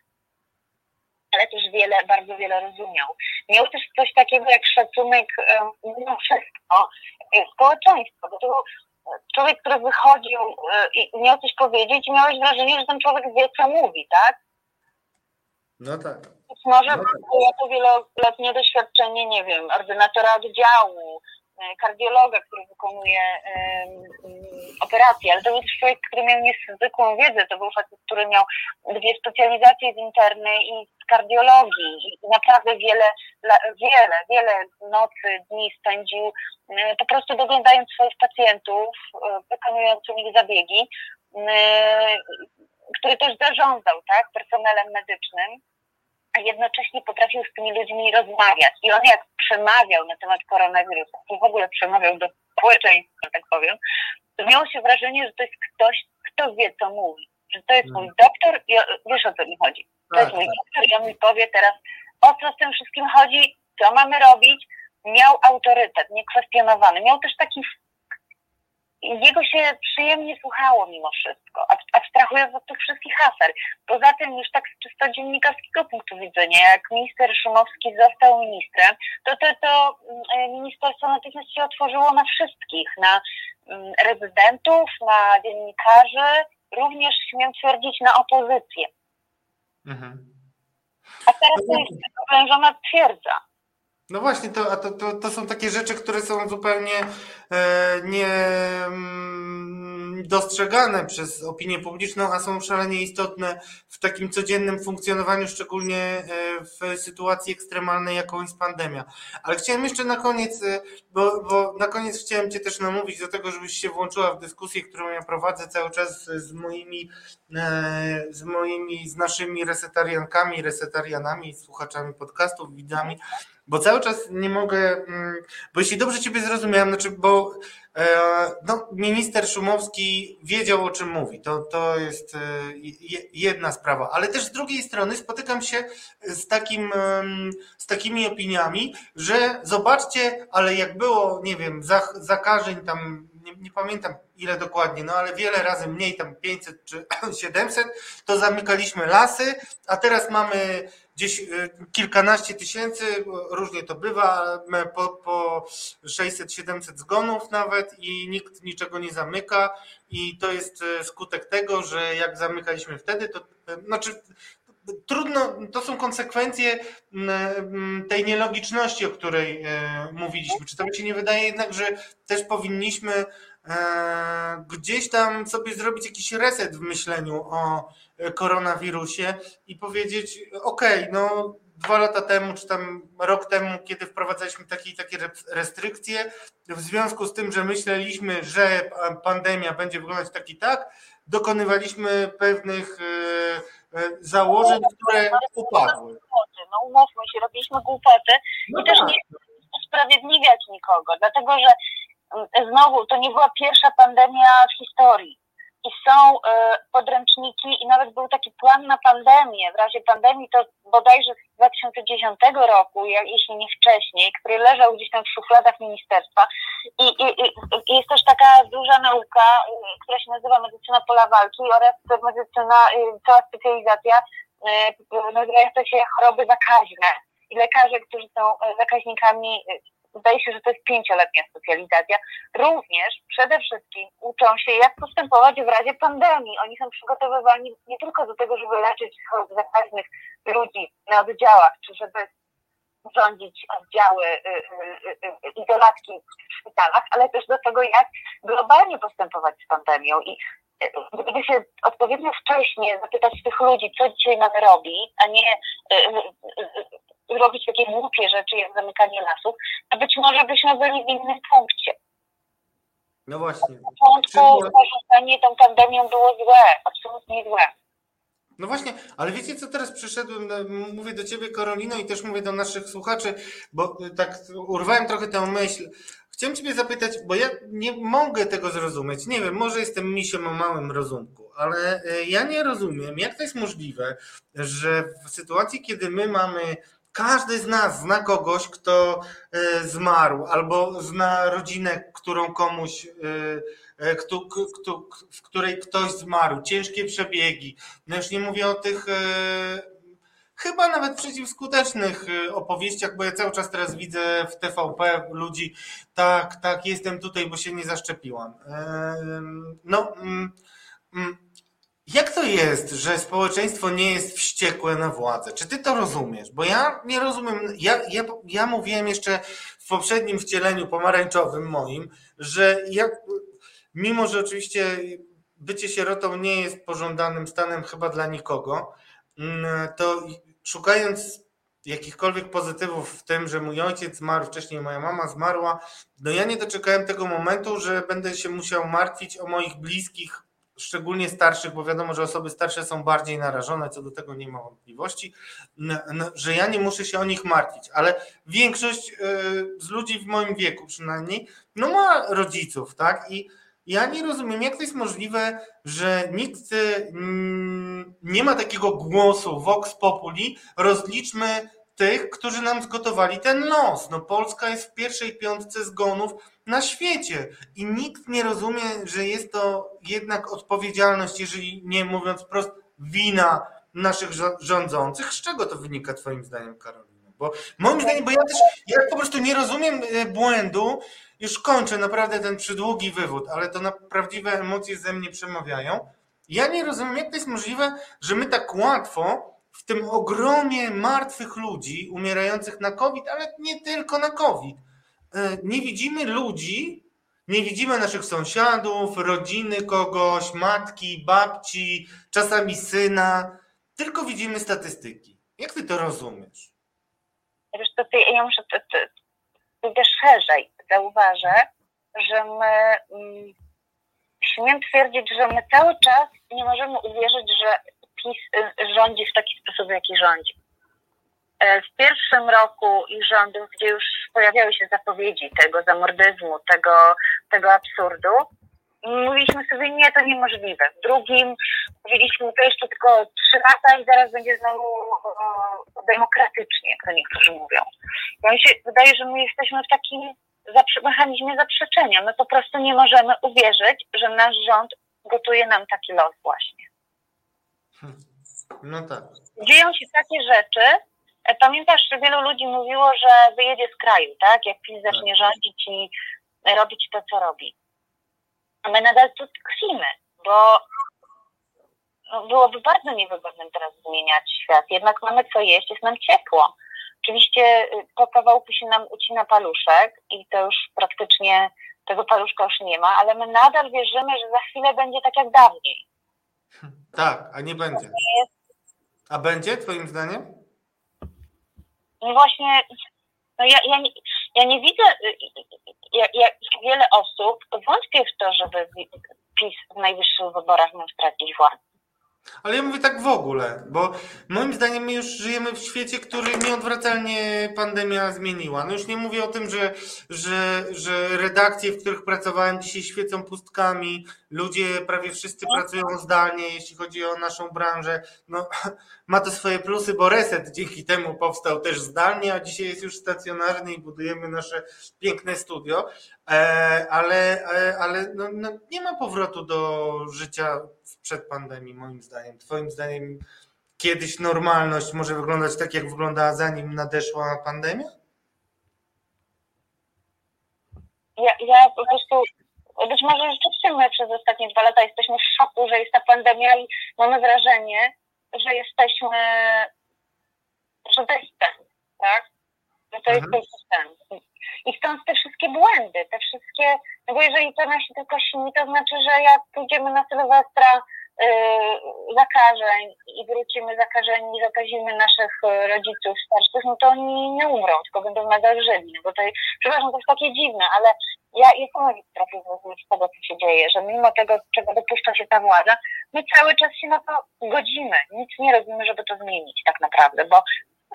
ale też wiele, bardzo wiele rozumiał. Miał też coś takiego jak szacunek em, mimo wszystko e, społeczeństwa, bo to e, człowiek, który wychodził e, i miał coś powiedzieć miałeś wrażenie, że ten człowiek wie, co mówi, tak? No tak. Być może No było to wieloletnie doświadczenie, nie wiem, ordynatora oddziału, e, kardiologa, który wykonuje em, mm, operacje, ale to był człowiek, który miał niezwykłą wiedzę, to był facet, który miał dwie specjalizacje z interny i z kardiologii. I naprawdę wiele, wiele, wiele nocy, dni spędził e, po prostu doglądając swoich pacjentów, e, wykonując u nich zabiegi, który też zarządzał, tak, personelem medycznym a jednocześnie potrafił z tymi ludźmi rozmawiać. I on jak przemawiał na temat koronawirusa, i w ogóle przemawiał do społeczeństwa, tak powiem, to miało się wrażenie, że to jest ktoś, kto wie, co mówi. Że to jest mój doktor i wiesz, o co mi chodzi. To jest Tak, mój tak. doktor i on mi powie teraz, o co z tym wszystkim chodzi, co mamy robić. Miał autorytet, niekwestionowany. Miał też taki jego się przyjemnie słuchało mimo wszystko, ab- abstrahując od tych wszystkich afer. Poza tym już tak z czysto dziennikarskiego punktu widzenia, jak minister Szumowski został ministrem, to to, to mm, ministerstwo natychmiast się otworzyło na wszystkich, na mm, rezydentów, na dziennikarzy, również śmiem twierdzić na opozycję. Mhm. A teraz to jest oblężona twierdza. No właśnie, to, a to, to, to są takie rzeczy, które są zupełnie e, nie, mm, dostrzegane przez opinię publiczną, a są szalenie istotne w takim codziennym funkcjonowaniu, szczególnie e, w sytuacji ekstremalnej, jaką jest pandemia. Ale chciałem jeszcze na koniec, e, bo, bo na koniec chciałem Cię też namówić do tego, żebyś się włączyła w dyskusję, którą ja prowadzę cały czas z moimi, e, z moimi, z naszymi resetariankami, resetarianami, słuchaczami podcastów, widzami, bo cały czas nie mogę, mm, bo jeśli dobrze Ciebie zrozumiałem, znaczy, bo e, no, minister Szumowski wiedział o czym mówi, to, to jest e, je- jedna sprawa, ale też z drugiej strony spotykam się z, takim, z takimi opiniami, że zobaczcie, ale jak było, nie wiem, zakażeń tam, nie, nie pamiętam ile dokładnie, no ale wiele razy mniej, tam 500 czy 700, to zamykaliśmy lasy, a teraz mamy gdzieś y, kilkanaście tysięcy, różnie to bywa, po, po 600-700 zgonów nawet i nikt niczego nie zamyka i to jest y, skutek tego, że jak zamykaliśmy wtedy, to y, znaczy trudno, to są konsekwencje m, m, tej nielogiczności, o której mówiliśmy. Czy to mi się nie wydaje jednak, że też powinniśmy gdzieś tam sobie zrobić jakiś reset w myśleniu o e, koronawirusie i powiedzieć, okej, no dwa lata temu, czy tam rok temu, kiedy wprowadzaliśmy takie i takie restrykcje, w związku z tym, że myśleliśmy, że pandemia będzie wyglądać tak i tak, dokonywaliśmy pewnych e, e, założeń, które upadły. Głupoty. No umówmy się, robiliśmy głupoty No i też tak. nie chcę usprawiedliwiać nikogo, dlatego że znowu to nie była pierwsza pandemia w historii. I są e, podręczniki i nawet był taki plan na pandemię. W razie pandemii to bodajże z 2010 roku, jeśli nie wcześniej, który leżał gdzieś tam w szufladach ministerstwa. I, i, i jest też taka duża nauka, y, która się nazywa medycyna pola walki oraz medycyna, y, cała specjalizacja y, nazywająca się choroby zakaźne. I lekarze, którzy są e, zakaźnikami, zdaje się, że to jest pięcioletnia specjalizacja, również przede wszystkim uczą się, jak postępować w razie pandemii. Oni są przygotowywani nie tylko do tego, żeby leczyć chorób zakaźnych ludzi na oddziałach, czy żeby rządzić oddziały y, y, y, izolatki w szpitalach, ale też do tego, jak globalnie postępować z pandemią. I gdyby się odpowiednio wcześnie zapytać tych ludzi, co dzisiaj mamy robić, a nie robić takie głupie rzeczy jak zamykanie lasów, to być może byśmy byli w innym punkcie. No właśnie. Na początku zarządzanie tą pandemią było złe, absolutnie złe. No właśnie, ale wiecie co teraz przyszedłem, no, mówię do ciebie Karolino i też mówię do naszych słuchaczy, bo y, tak urwałem trochę tę myśl. Chciałem ciebie zapytać, bo ja nie mogę tego zrozumieć. Nie wiem, może jestem misiem o małym rozumku, ale y, ja nie rozumiem, jak to jest możliwe, że w sytuacji, kiedy my mamy każdy z nas zna kogoś, kto y, zmarł, albo zna rodzinę, którą komuś, kto, kto, w której ktoś zmarł, ciężkie przebiegi. No już nie mówię o tych chyba nawet przeciwskutecznych opowieściach, bo ja cały czas teraz widzę w TVP ludzi, tak, tak, jestem tutaj, bo się nie zaszczepiłam. No, mm, mm, jak to jest, że społeczeństwo nie jest wściekłe na władzę? Czy ty to rozumiesz? Bo ja nie rozumiem. Ja, ja, ja mówiłem jeszcze w poprzednim wcieleniu pomarańczowym moim, że ja, mimo że oczywiście bycie sierotą nie jest pożądanym stanem chyba dla nikogo, mm, to szukając jakichkolwiek pozytywów w tym, że mój ojciec zmarł wcześniej, moja mama zmarła, no ja nie doczekałem tego momentu, że będę się musiał martwić o moich bliskich szczególnie starszych, bo wiadomo, że osoby starsze są bardziej narażone, co do tego nie ma wątpliwości, że ja nie muszę się o nich martwić, ale większość y, z ludzi w moim wieku przynajmniej, no ma rodziców, tak? I ja nie rozumiem, jak to jest możliwe, że nikt mm, nie ma takiego głosu vox populi, rozliczmy tych, którzy nam zgotowali ten los. No Polska jest w pierwszej piątce zgonów na świecie i nikt nie rozumie, że jest to jednak odpowiedzialność, jeżeli nie mówiąc wprost, wina naszych rządzących. Z czego to wynika twoim zdaniem, Karolina? Bo moim zdaniem, bo ja też ja po prostu nie rozumiem e, błędu, już kończę naprawdę ten przydługi wywód, ale to na prawdziwe emocje ze mnie przemawiają. Ja nie rozumiem, jak to jest możliwe, że my tak łatwo w tym ogromie martwych ludzi umierających na COVID, ale nie tylko na COVID, e, nie widzimy ludzi, Nie widzimy naszych sąsiadów, rodziny kogoś, matki, babci, czasami syna, tylko widzimy statystyki. Jak ty to rozumiesz? Wiesz, to ty, ja muszę to, to idę szerzej. Zauważę, że my mm, śmiem twierdzić, że my cały czas nie możemy uwierzyć, że PiS y, rządzi w taki sposób, w jaki rządzi. E, W pierwszym roku ich rządów, gdzie już pojawiały się zapowiedzi tego zamordyzmu, tego, tego absurdu, mówiliśmy sobie, nie, to niemożliwe. W drugim mówiliśmy, to jeszcze tylko trzy lata i zaraz będzie znowu e, demokratycznie, jak to niektórzy mówią. Ja mi się wydaje, że my jesteśmy w takim zaprze- mechanizmie zaprzeczenia. My po prostu nie możemy uwierzyć, że nasz rząd gotuje nam taki los właśnie. No tak. Dzieją się takie rzeczy. E, Pamiętasz, że wielu ludzi mówiło, że wyjedzie z kraju, tak? Jak PiS zacznie rządzić i robić to, co robi. A my nadal tu tkwimy, bo no, byłoby bardzo niewygodnym teraz zmieniać świat. Jednak mamy co jeść, jest nam ciepło. Oczywiście y, po kawałku się nam ucina paluszek i to już praktycznie tego paluszka już nie ma, ale my nadal wierzymy, że za chwilę będzie tak jak dawniej. Tak, a nie będzie. A będzie, twoim zdaniem? No właśnie, no ja, ja, nie, ja nie widzę, jak, jak wiele osób wątpię w to, żeby PiS w najwyższych wyborach miał stracić władzę. Ale ja mówię tak w ogóle, bo moim zdaniem my już żyjemy w świecie, który nieodwracalnie pandemia zmieniła. No już nie mówię o tym, że, że, że redakcje, w których pracowałem dzisiaj świecą pustkami, ludzie prawie wszyscy pracują zdalnie, jeśli chodzi o naszą branżę. No, ma to swoje plusy, bo reset dzięki temu powstał też zdalnie, a dzisiaj jest już stacjonarny i budujemy nasze piękne studio. E, ale e, ale no, no, nie ma powrotu do życia sprzed pandemii, moim zdaniem. Twoim zdaniem kiedyś normalność może wyglądać tak, jak wyglądała zanim nadeszła pandemia? Ja, ja po prostu, być może rzeczywiście my przez ostatnie dwa lata jesteśmy w szoku, że jest ta pandemia i mamy wrażenie, że jesteśmy, że to jest ten, tak? Że to jest Mhm. tylko ten. I stąd te wszystkie błędy, te wszystkie, no bo jeżeli to nasi tylko śni, to znaczy, że jak pójdziemy na Sylwestra yy, zakażeń i wrócimy zakażeni, zakazimy naszych yy, rodziców starszych, no to oni nie umrą, tylko będą nadal żyli. No bo to, przepraszam, to jest takie dziwne, ale ja, nie potrafię zrozumieć tego, co się dzieje, że mimo tego, czego dopuszcza się ta władza, my cały czas się na to godzimy. Nic nie robimy, żeby to zmienić tak naprawdę, bo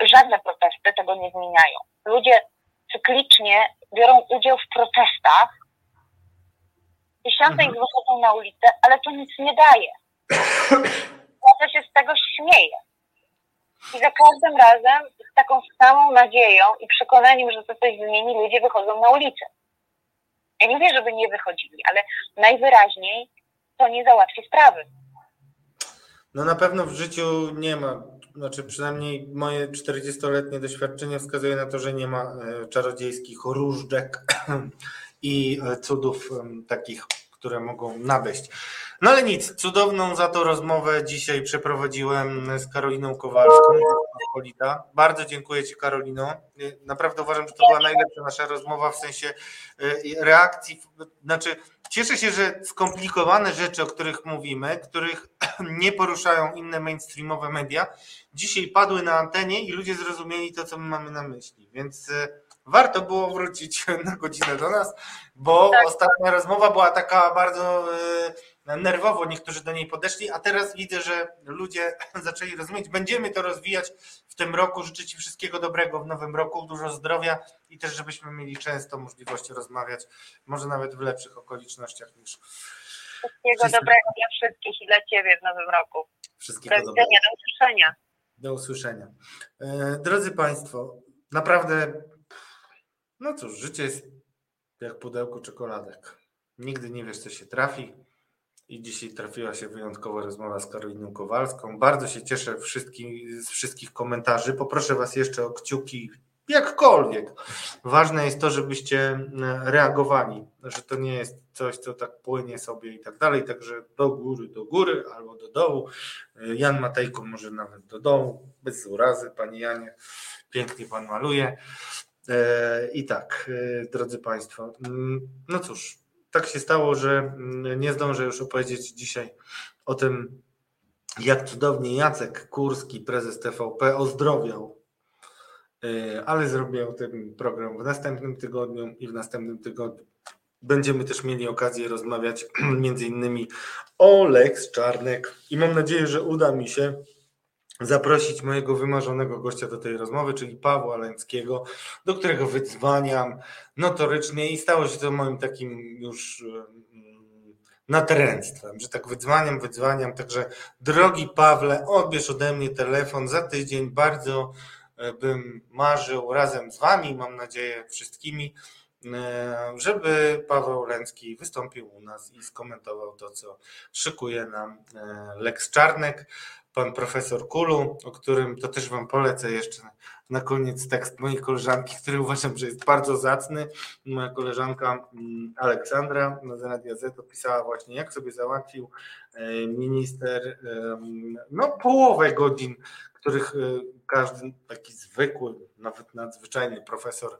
żadne protesty tego nie zmieniają. Ludzie cyklicznie biorą udział w protestach, tysiące ich wychodzą na ulicę, ale to nic nie daje. Władza się z tego śmieje. I za każdym razem z taką samą nadzieją i przekonaniem, że to coś zmieni, ludzie wychodzą na ulicę. Ja nie mówię, żeby nie wychodzili, ale najwyraźniej to nie załatwi sprawy. No na pewno w życiu nie ma, znaczy przynajmniej moje 40-letnie doświadczenie wskazuje na to, że nie ma e, czarodziejskich różdżek i e, cudów takich, które mogą nadejść. No ale nic, cudowną za to rozmowę dzisiaj przeprowadziłem z Karoliną Kowalską. Pospolita. Bardzo dziękuję Ci Karolino. E, Naprawdę uważam, że to była najlepsza nasza rozmowa w sensie e, reakcji, znaczy Cieszę się, że skomplikowane rzeczy, o których mówimy, których nie poruszają inne mainstreamowe media, dzisiaj padły na antenie i ludzie zrozumieli to, co my mamy na myśli. Więc e, warto było wrócić na godzinę do nas, bo Tak. ostatnia rozmowa była taka bardzo nerwowo, niektórzy do niej podeszli, a teraz widzę, że ludzie zaczęli rozumieć. Będziemy to rozwijać w tym roku. Życzę Ci wszystkiego dobrego w nowym roku, dużo zdrowia i też, żebyśmy mieli często możliwość rozmawiać, może nawet w lepszych okolicznościach niż Wszystkiego Wszystko. dobrego dla wszystkich i dla Ciebie w nowym roku. wszystkiego Do dobrego. widzenia, do usłyszenia. Do usłyszenia. E, Drodzy Państwo, naprawdę, no cóż, życie jest jak pudełko czekoladek. Nigdy nie wiesz, co się trafi. I dzisiaj trafiła się wyjątkowa rozmowa z Karoliną Kowalską. Bardzo się cieszę wszystkich, z wszystkich komentarzy. Poproszę Was jeszcze o kciuki, jakkolwiek. Ważne jest to, żebyście e, reagowali, że to nie jest coś, co tak płynie sobie i tak dalej. Także do góry, do góry albo do dołu. E, Jan Matejko może nawet do dołu, bez urazy, Panie Janie. Pięknie Pan maluje. E, I tak, drodzy Państwo, mm, no cóż, tak się stało, że mm, nie zdążę już opowiedzieć dzisiaj o tym, jak cudownie Jacek Kurski, prezes TVP, ozdrowiał. Yy, Ale zrobię tym program w następnym tygodniu i w następnym tygodniu będziemy też mieli okazję rozmawiać między innymi o Lex Czarnek i mam nadzieję, że uda mi się zaprosić mojego wymarzonego gościa do tej rozmowy, czyli Pawła Lęckiego, do którego wydzwaniam notorycznie i stało się to moim takim już natręctwem, że tak wydzwaniam, wydzwaniam, także drogi Pawle, odbierz ode mnie telefon. Za tydzień, bardzo e, bym marzył razem z wami, mam nadzieję wszystkimi, e, żeby Paweł Lęcki wystąpił u nas i skomentował to, co szykuje nam e, Lex Czarnek pan profesor Kulu, o którym to też wam polecę jeszcze na koniec tekst mojej koleżanki, który uważam, że jest bardzo zacny. Moja koleżanka mm, Aleksandra z Radia Z opisała właśnie, jak sobie załatwił e, minister no, połowę godzin, których e, każdy taki zwykły, nawet nadzwyczajny profesor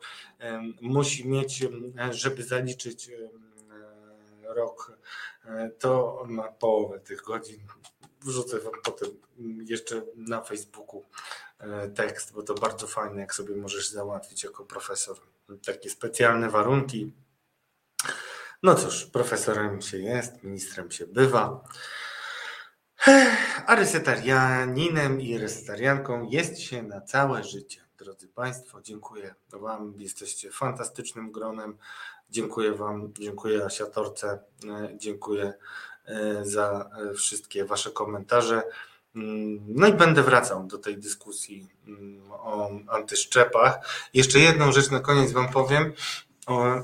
musi mieć, żeby zaliczyć e, rok, to ma połowę tych godzin wrzucę wam potem jeszcze na Facebooku e, tekst, bo to bardzo fajne, jak sobie możesz załatwić jako profesor takie specjalne warunki. No cóż, profesorem się jest, ministrem się bywa. A resetarianinem i resetarianką jest się na całe życie. Drodzy Państwo, dziękuję Wam. Jesteście fantastycznym gronem. Dziękuję Wam, dziękuję Asiatorce, e, dziękuję za e, wszystkie Wasze komentarze. Mm, No i będę wracał do tej dyskusji mm, o antyszczepach. Jeszcze jedną rzecz na koniec Wam powiem. O, e,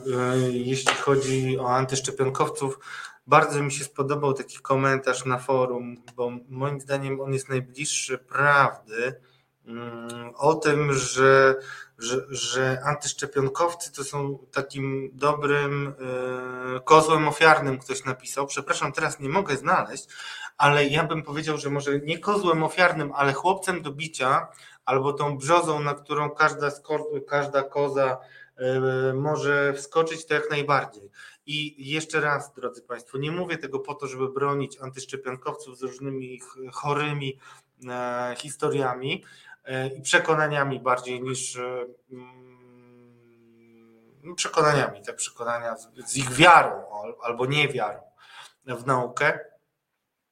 jeśli chodzi o antyszczepionkowców, bardzo mi się spodobał taki komentarz na forum, bo moim zdaniem on jest najbliższy prawdy o tym, że, że, że antyszczepionkowcy to są takim dobrym e, kozłem ofiarnym, ktoś napisał. Przepraszam, teraz nie mogę znaleźć, ale ja bym powiedział, że może nie kozłem ofiarnym, ale chłopcem do bicia, albo tą brzozą, na którą każda, każda koza e, może wskoczyć, to jak najbardziej. I jeszcze raz, drodzy Państwo, nie mówię tego po to, żeby bronić antyszczepionkowców z różnymi ich chorymi e, historiami i przekonaniami bardziej niż e, mm, przekonaniami, te przekonania z, ich wiarą al- albo niewiarą w naukę.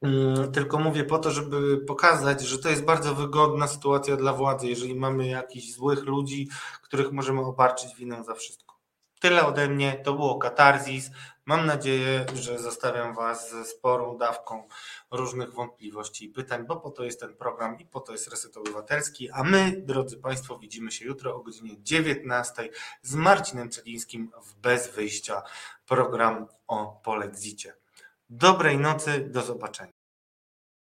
Mm, Tylko mówię po to, żeby pokazać, że to jest bardzo wygodna sytuacja dla władzy, jeżeli mamy jakichś złych ludzi, których możemy obarczyć winą za wszystko. Tyle ode mnie, to było katarzis. Mam nadzieję, że zostawiam Was ze sporą dawką różnych wątpliwości i pytań, bo po to jest ten program i po to jest Reset Obywatelski. A my, drodzy Państwo, widzimy się jutro o godzinie 19 z Marcinem Celińskim w Bez Wyjścia, program o polexicie. Dobrej nocy, do zobaczenia.